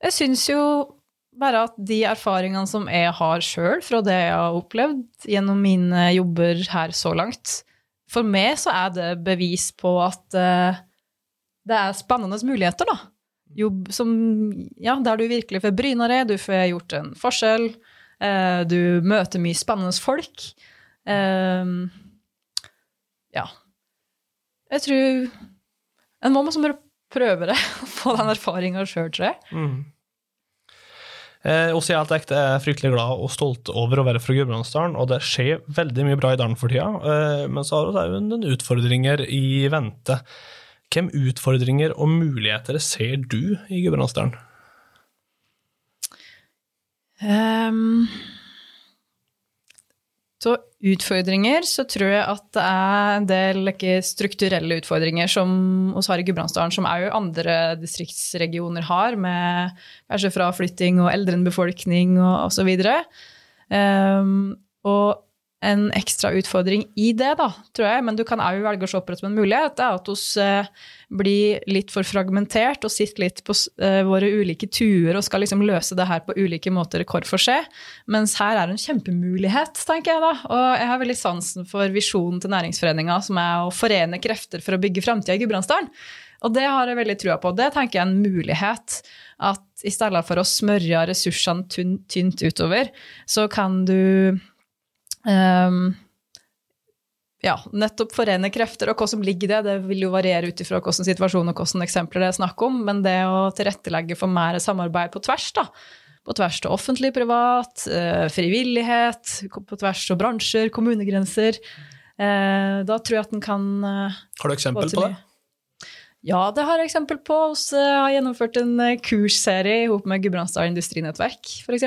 Jeg syns jo bare at de erfaringene som jeg har sjøl fra det jeg har opplevd gjennom mine jobber her så langt, for meg så er det bevis på at uh, det er spennende muligheter, da jobb som Ja, der du virkelig får bryna deg, du får gjort en forskjell. Eh, du møter mye spennende folk. Eh, ja. Jeg tror En må liksom bare prøve det, [laughs] få den erfaringa sjøl, tror jeg. Mm. Eh, også Alt ekte er fryktelig glad og stolt over å være fra Gudbrandsdalen, og det skjer veldig mye bra i dalen for tida, eh, men så har vi noen utfordringer i vente. Hvem utfordringer og muligheter ser du i Gudbrandsdalen? Um, så utfordringer, så tror jeg at det er en del ikke, strukturelle utfordringer som oss har i Gudbrandsdalen, som òg andre distriktsregioner har, med kanskje fraflytting og eldrende befolkning og osv. Um, og en ekstra utfordring i det, da, tror jeg, men du kan òg velge å se på det som en mulighet, det er at vi eh, blir litt for fragmentert og sitter litt på eh, våre ulike tuer og skal liksom løse det her på ulike måter hver for seg. Mens her er det en kjempemulighet, tenker jeg da. Og jeg har veldig sansen for visjonen til næringsforeninga, som er å forene krefter for å bygge framtida i Gudbrandsdalen. Og det har jeg veldig trua på. Det tenker jeg er en mulighet. At i stedet for å smørje ressursene tynt utover, så kan du ja, nettopp forene krefter, og hva som ligger i det, det vil jo variere ut ifra hvilken situasjon og hvilke eksempler det er snakk om, men det å tilrettelegge for mer samarbeid på tvers, da. På tvers av offentlig, privat, eh, frivillighet, på tvers av bransjer, kommunegrenser. Eh, da tror jeg at en kan eh, Har du eksempel på det? Ja, det har jeg eksempel på. Vi har gjennomført en kursserie sammen med Gudbrandsdal Industrinettverk, f.eks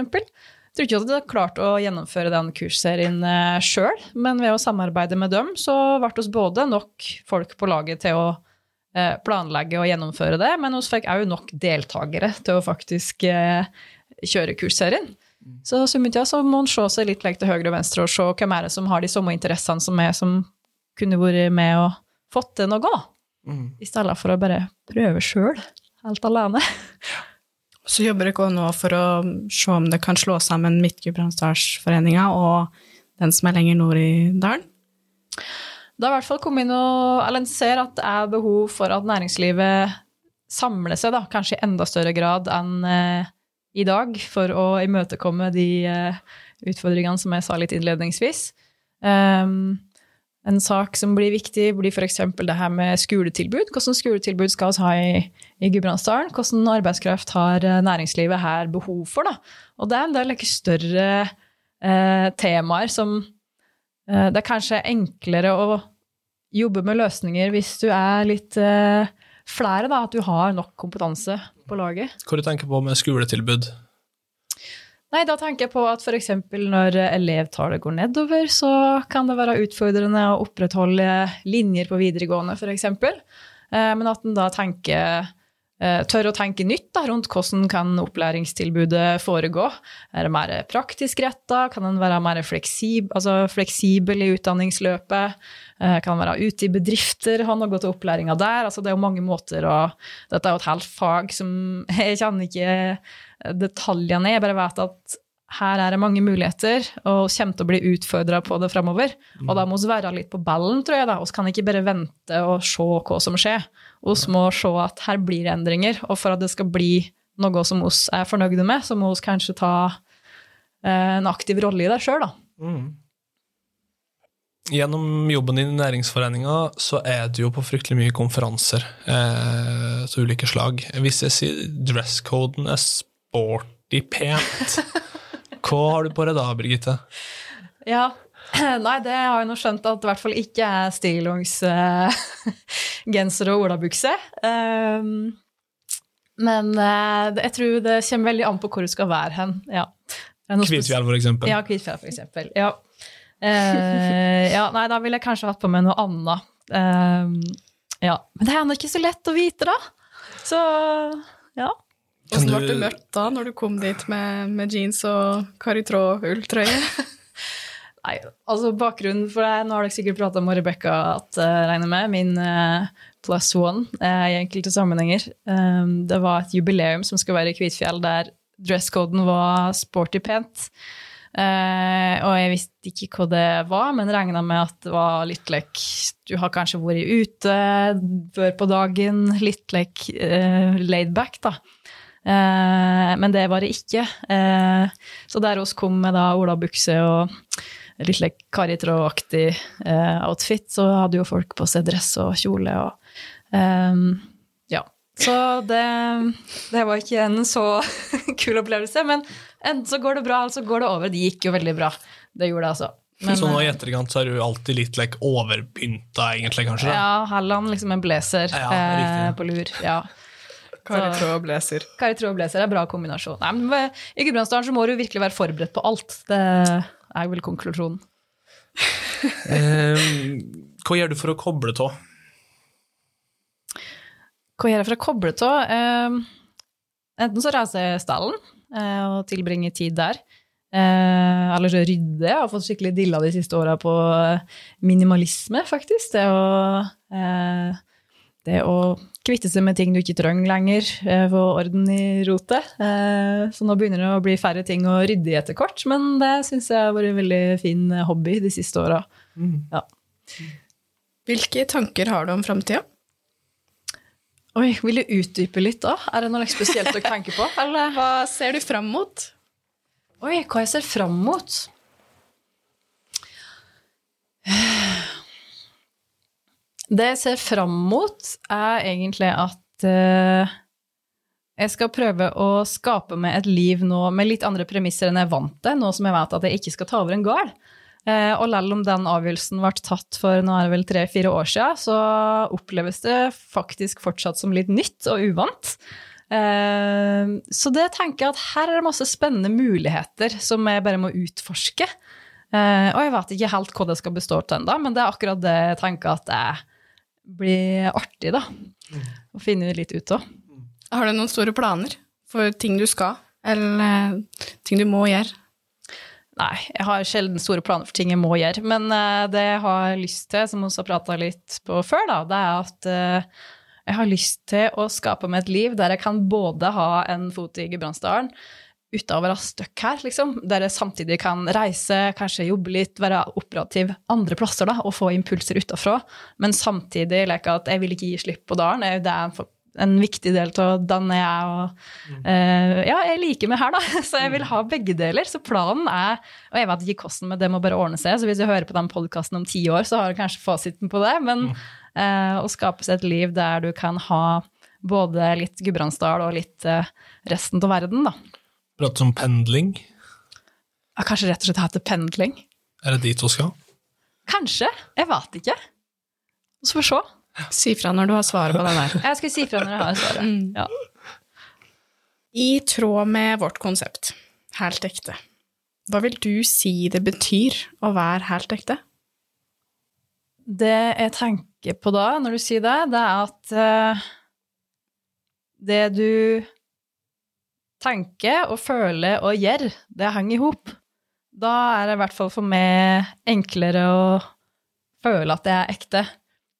tror ikke at jeg hadde klart å gjennomføre den kursserien eh, sjøl, men ved å samarbeide med dem, så ble oss både nok folk på laget til å uh, planlegge og gjennomføre det, men vi fikk òg nok deltakere til å faktisk uh, kjøre kursserien. Så summitida så må en se seg litt til høyre og venstre og se hvem er det som har de samme interessene som meg, som kunne vært med og fått til noe. Mm. I stedet for å bare prøve sjøl, helt alene. [laughs] Så jobber dere nå for å se om det kan slå sammen Midt-Gudbrandsdalsforeninga og den som er lenger nord i dalen? Det har i hvert fall kommet inn og, ser at det er behov for at næringslivet samler seg, da, kanskje i enda større grad enn eh, i dag, for å imøtekomme de eh, utfordringene som jeg sa litt innledningsvis. Um, en sak som blir viktig, blir f.eks. det her med skoletilbud. Hvordan skoletilbud skal vi ha i, i Gudbrandsdalen? Hvordan arbeidskraft har eh, næringslivet her behov for? Da? Og det er en del større eh, temaer som eh, Det er kanskje enklere å jobbe med løsninger hvis du er litt eh, flere, da, at du har nok kompetanse på laget. Hva du tenker på med skoletilbud? Nei, da tenker jeg på at f.eks. når elevtallet går nedover, så kan det være utfordrende å opprettholde linjer på videregående, f.eks. Eh, men at en da tenker eh, tør å tenke nytt da, rundt hvordan kan opplæringstilbudet foregå. Er det mer praktisk retta? Kan en være mer fleksib altså fleksibel i utdanningsløpet? Eh, kan en være ute i bedrifter, ha noe til opplæringa der? Altså, det er jo mange måter å Dette er jo et helt fag som [laughs] jeg kjenner ikke detaljene. Jeg bare vet at her er det mange muligheter, og kommer til å bli utfordra på det framover. Og da må vi være litt på ballen, tror jeg. da. Vi kan ikke bare vente og se hva som skjer. Vi må se at her blir det endringer. Og for at det skal bli noe som vi er fornøyde med, så må vi kanskje ta eh, en aktiv rolle i det sjøl, da. Mm. Gjennom jobben din i Næringsforeninga så er du jo på fryktelig mye konferanser eh, av ulike slag. Hvis jeg sier dresscoden er sporty pent. [laughs] Hva har du på deg da, Birgitte? Ja, [clears throat] Nei, det har jeg nå skjønt at det i hvert fall ikke er stillongs-genser [laughs] uh, og olabukse. Um, men uh, jeg tror det kommer veldig an på hvor du skal være hen. Ja. Kvitfjell, for eksempel. Ja, Kvitfjell, for eksempel. Ja. Uh, ja, nei, da ville jeg kanskje hatt på meg noe annet. ja. Men det er ennå ikke så lett å vite, da. Så ja. Hvordan ble du møtt da, når du kom dit med, med jeans og karitråd-ulltrøye? [laughs] Nei, altså bakgrunnen for det, Nå har dere sikkert prata med Rebekka, at uh, regner med, min uh, plus one uh, i enkelte sammenhenger. Um, det var et jubileum som skal være i Kvitfjell, der dresscoden var sporty pent. Uh, og jeg visste ikke hva det var, men regna med at det var litt lek Du har kanskje vært ute før på dagen, litt lek uh, laid back, da. Eh, men det var det ikke. Eh, så der oss kom med da olabukse og litt like eh, outfit, så hadde jo folk på seg dress og kjole og Ja. Så det, det var ikke en så [laughs] kul opplevelse. Men enten så går det bra, eller så går det over. Det gikk jo veldig bra. Det gjorde det, altså. Men, så nå i etterkant så er du alltid litt like, overpynta, egentlig, kanskje? Ja, Halland liksom en blazer ja, eh, på lur. Ja. Karitråd og blazer. Karitråd og blazer er en bra kombinasjon. Nei, men I Gudbrandsdalen så må du virkelig være forberedt på alt. Det er vel konklusjonen. [laughs] Eh, hva gjør du for å koble av? Hva gjør jeg for å koble av? Eh, enten så reiser jeg i stallen eh, og tilbringer tid der. Eh, eller så rydder jeg. Jeg har fått skikkelig dilla de siste åra på minimalisme, faktisk. Det å, eh, det å kvitte seg med ting du ikke trenger lenger, eh, få orden i rotet. Eh, så nå begynner det å bli færre ting å rydde i etter hvert, men det syns jeg har vært en veldig fin hobby de siste åra. Ja. Hvilke tanker har du om framtida? Oi, vil du utdype litt da? Er det noe spesielt å tenke på? [laughs] Eller? Hva ser du fram mot? Oi, hva jeg ser fram mot? Det jeg ser fram mot, er egentlig at uh, jeg skal prøve å skape meg et liv nå med litt andre premisser enn jeg vant til, nå som jeg vet at jeg ikke skal ta over en gård. Uh, og selv om den avgjørelsen ble tatt for nå er det vel tre-fire år siden, så oppleves det faktisk fortsatt som litt nytt og uvant. Eh, så det tenker jeg at her er det masse spennende muligheter som jeg bare må utforske. Og jeg vet ikke helt hva det skal bestå av ennå, men det er akkurat det jeg tenker at det blir artig, da. Å finne litt ut av. Har du noen store planer for ting du skal, eller ting du må gjøre? Nei, jeg har sjelden store planer for ting jeg må gjøre. Men uh, det jeg har lyst til, som vi har prata litt på før, da, det er at uh, jeg har lyst til å skape meg et liv der jeg kan både ha en fot i Gudbrandsdalen uten å være stuck her, liksom. Der jeg samtidig kan reise, kanskje jobbe litt, være operativ andre plasser da, og få impulser utafra. Men samtidig like at jeg vil ikke gi slipp på dalen. Det er en en viktig del av den jeg er. Og, uh, ja, jeg liker meg her, da, [laughs] så jeg vil ha begge deler. Så planen er Og jeg vet ikke hvordan, men det må bare ordne seg. Så hvis jeg hører på den podkasten om ti år, så har jeg kanskje fasiten på det. Men uh, å skape seg et liv der du kan ha både litt Gudbrandsdal og litt uh, resten av verden, da. Prater om pendling. Ja, kanskje rett og slett hete pendling. Er det dit hun skal? Kanskje. Jeg vet ikke. Så får vi se. Si fra når du har svaret på den der. Jeg skal si fra når jeg har svaret. Mm. Ja. I tråd med vårt konsept, helt ekte, hva vil du si det betyr å være helt ekte? Det jeg tenker på da, når du sier det, det er at uh, det du tenker og føle og gjør, det henger i hop. Da er det i hvert fall for meg enklere å føle at det er ekte.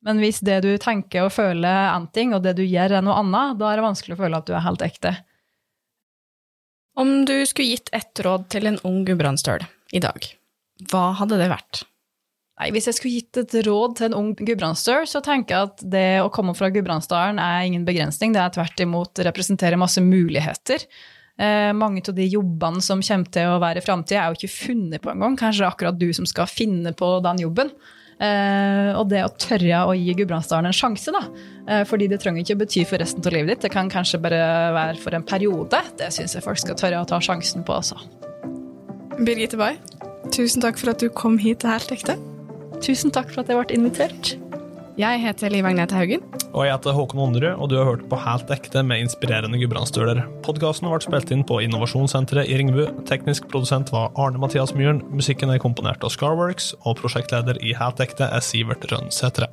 Men hvis det du tenker og føler er én ting, og det du gjør er noe annet, da er det vanskelig å føle at du er helt ekte. Om du skulle gitt ett råd til en ung gudbrandsdøl i dag, hva hadde det vært? Nei, Hvis jeg skulle gitt et råd til en ung gudbrandsdør, så tenker jeg at det å komme fra Gudbrandsdalen er ingen begrensning. Det er tvert imot representerer masse muligheter. Eh, mange av de jobbene som kommer til å være i framtida, er jo ikke funnet på engang. Kanskje det er akkurat du som skal finne på den jobben. Eh, og det å tørre å gi Gudbrandsdalen en sjanse, da. Eh, fordi det trenger ikke bety for resten av livet ditt, det kan kanskje bare være for en periode. Det syns jeg folk skal tørre å ta sjansen på, altså. Birgitte Bay, tusen takk for at du kom hit til Helt ekte. Tusen takk for at jeg ble invitert. Jeg heter Liv Agnete Haugen. Og jeg heter Håkon Onderud, og du har hørt på Helt ekte med inspirerende gudbrandsdøler. Podkasten ble spilt inn på Innovasjonssenteret i Ringebu. Teknisk produsent var Arne Mathias Myhren. Musikken er komponert av Scarworks, og prosjektleder i Helt ekte er Sivert Rønn Sætre.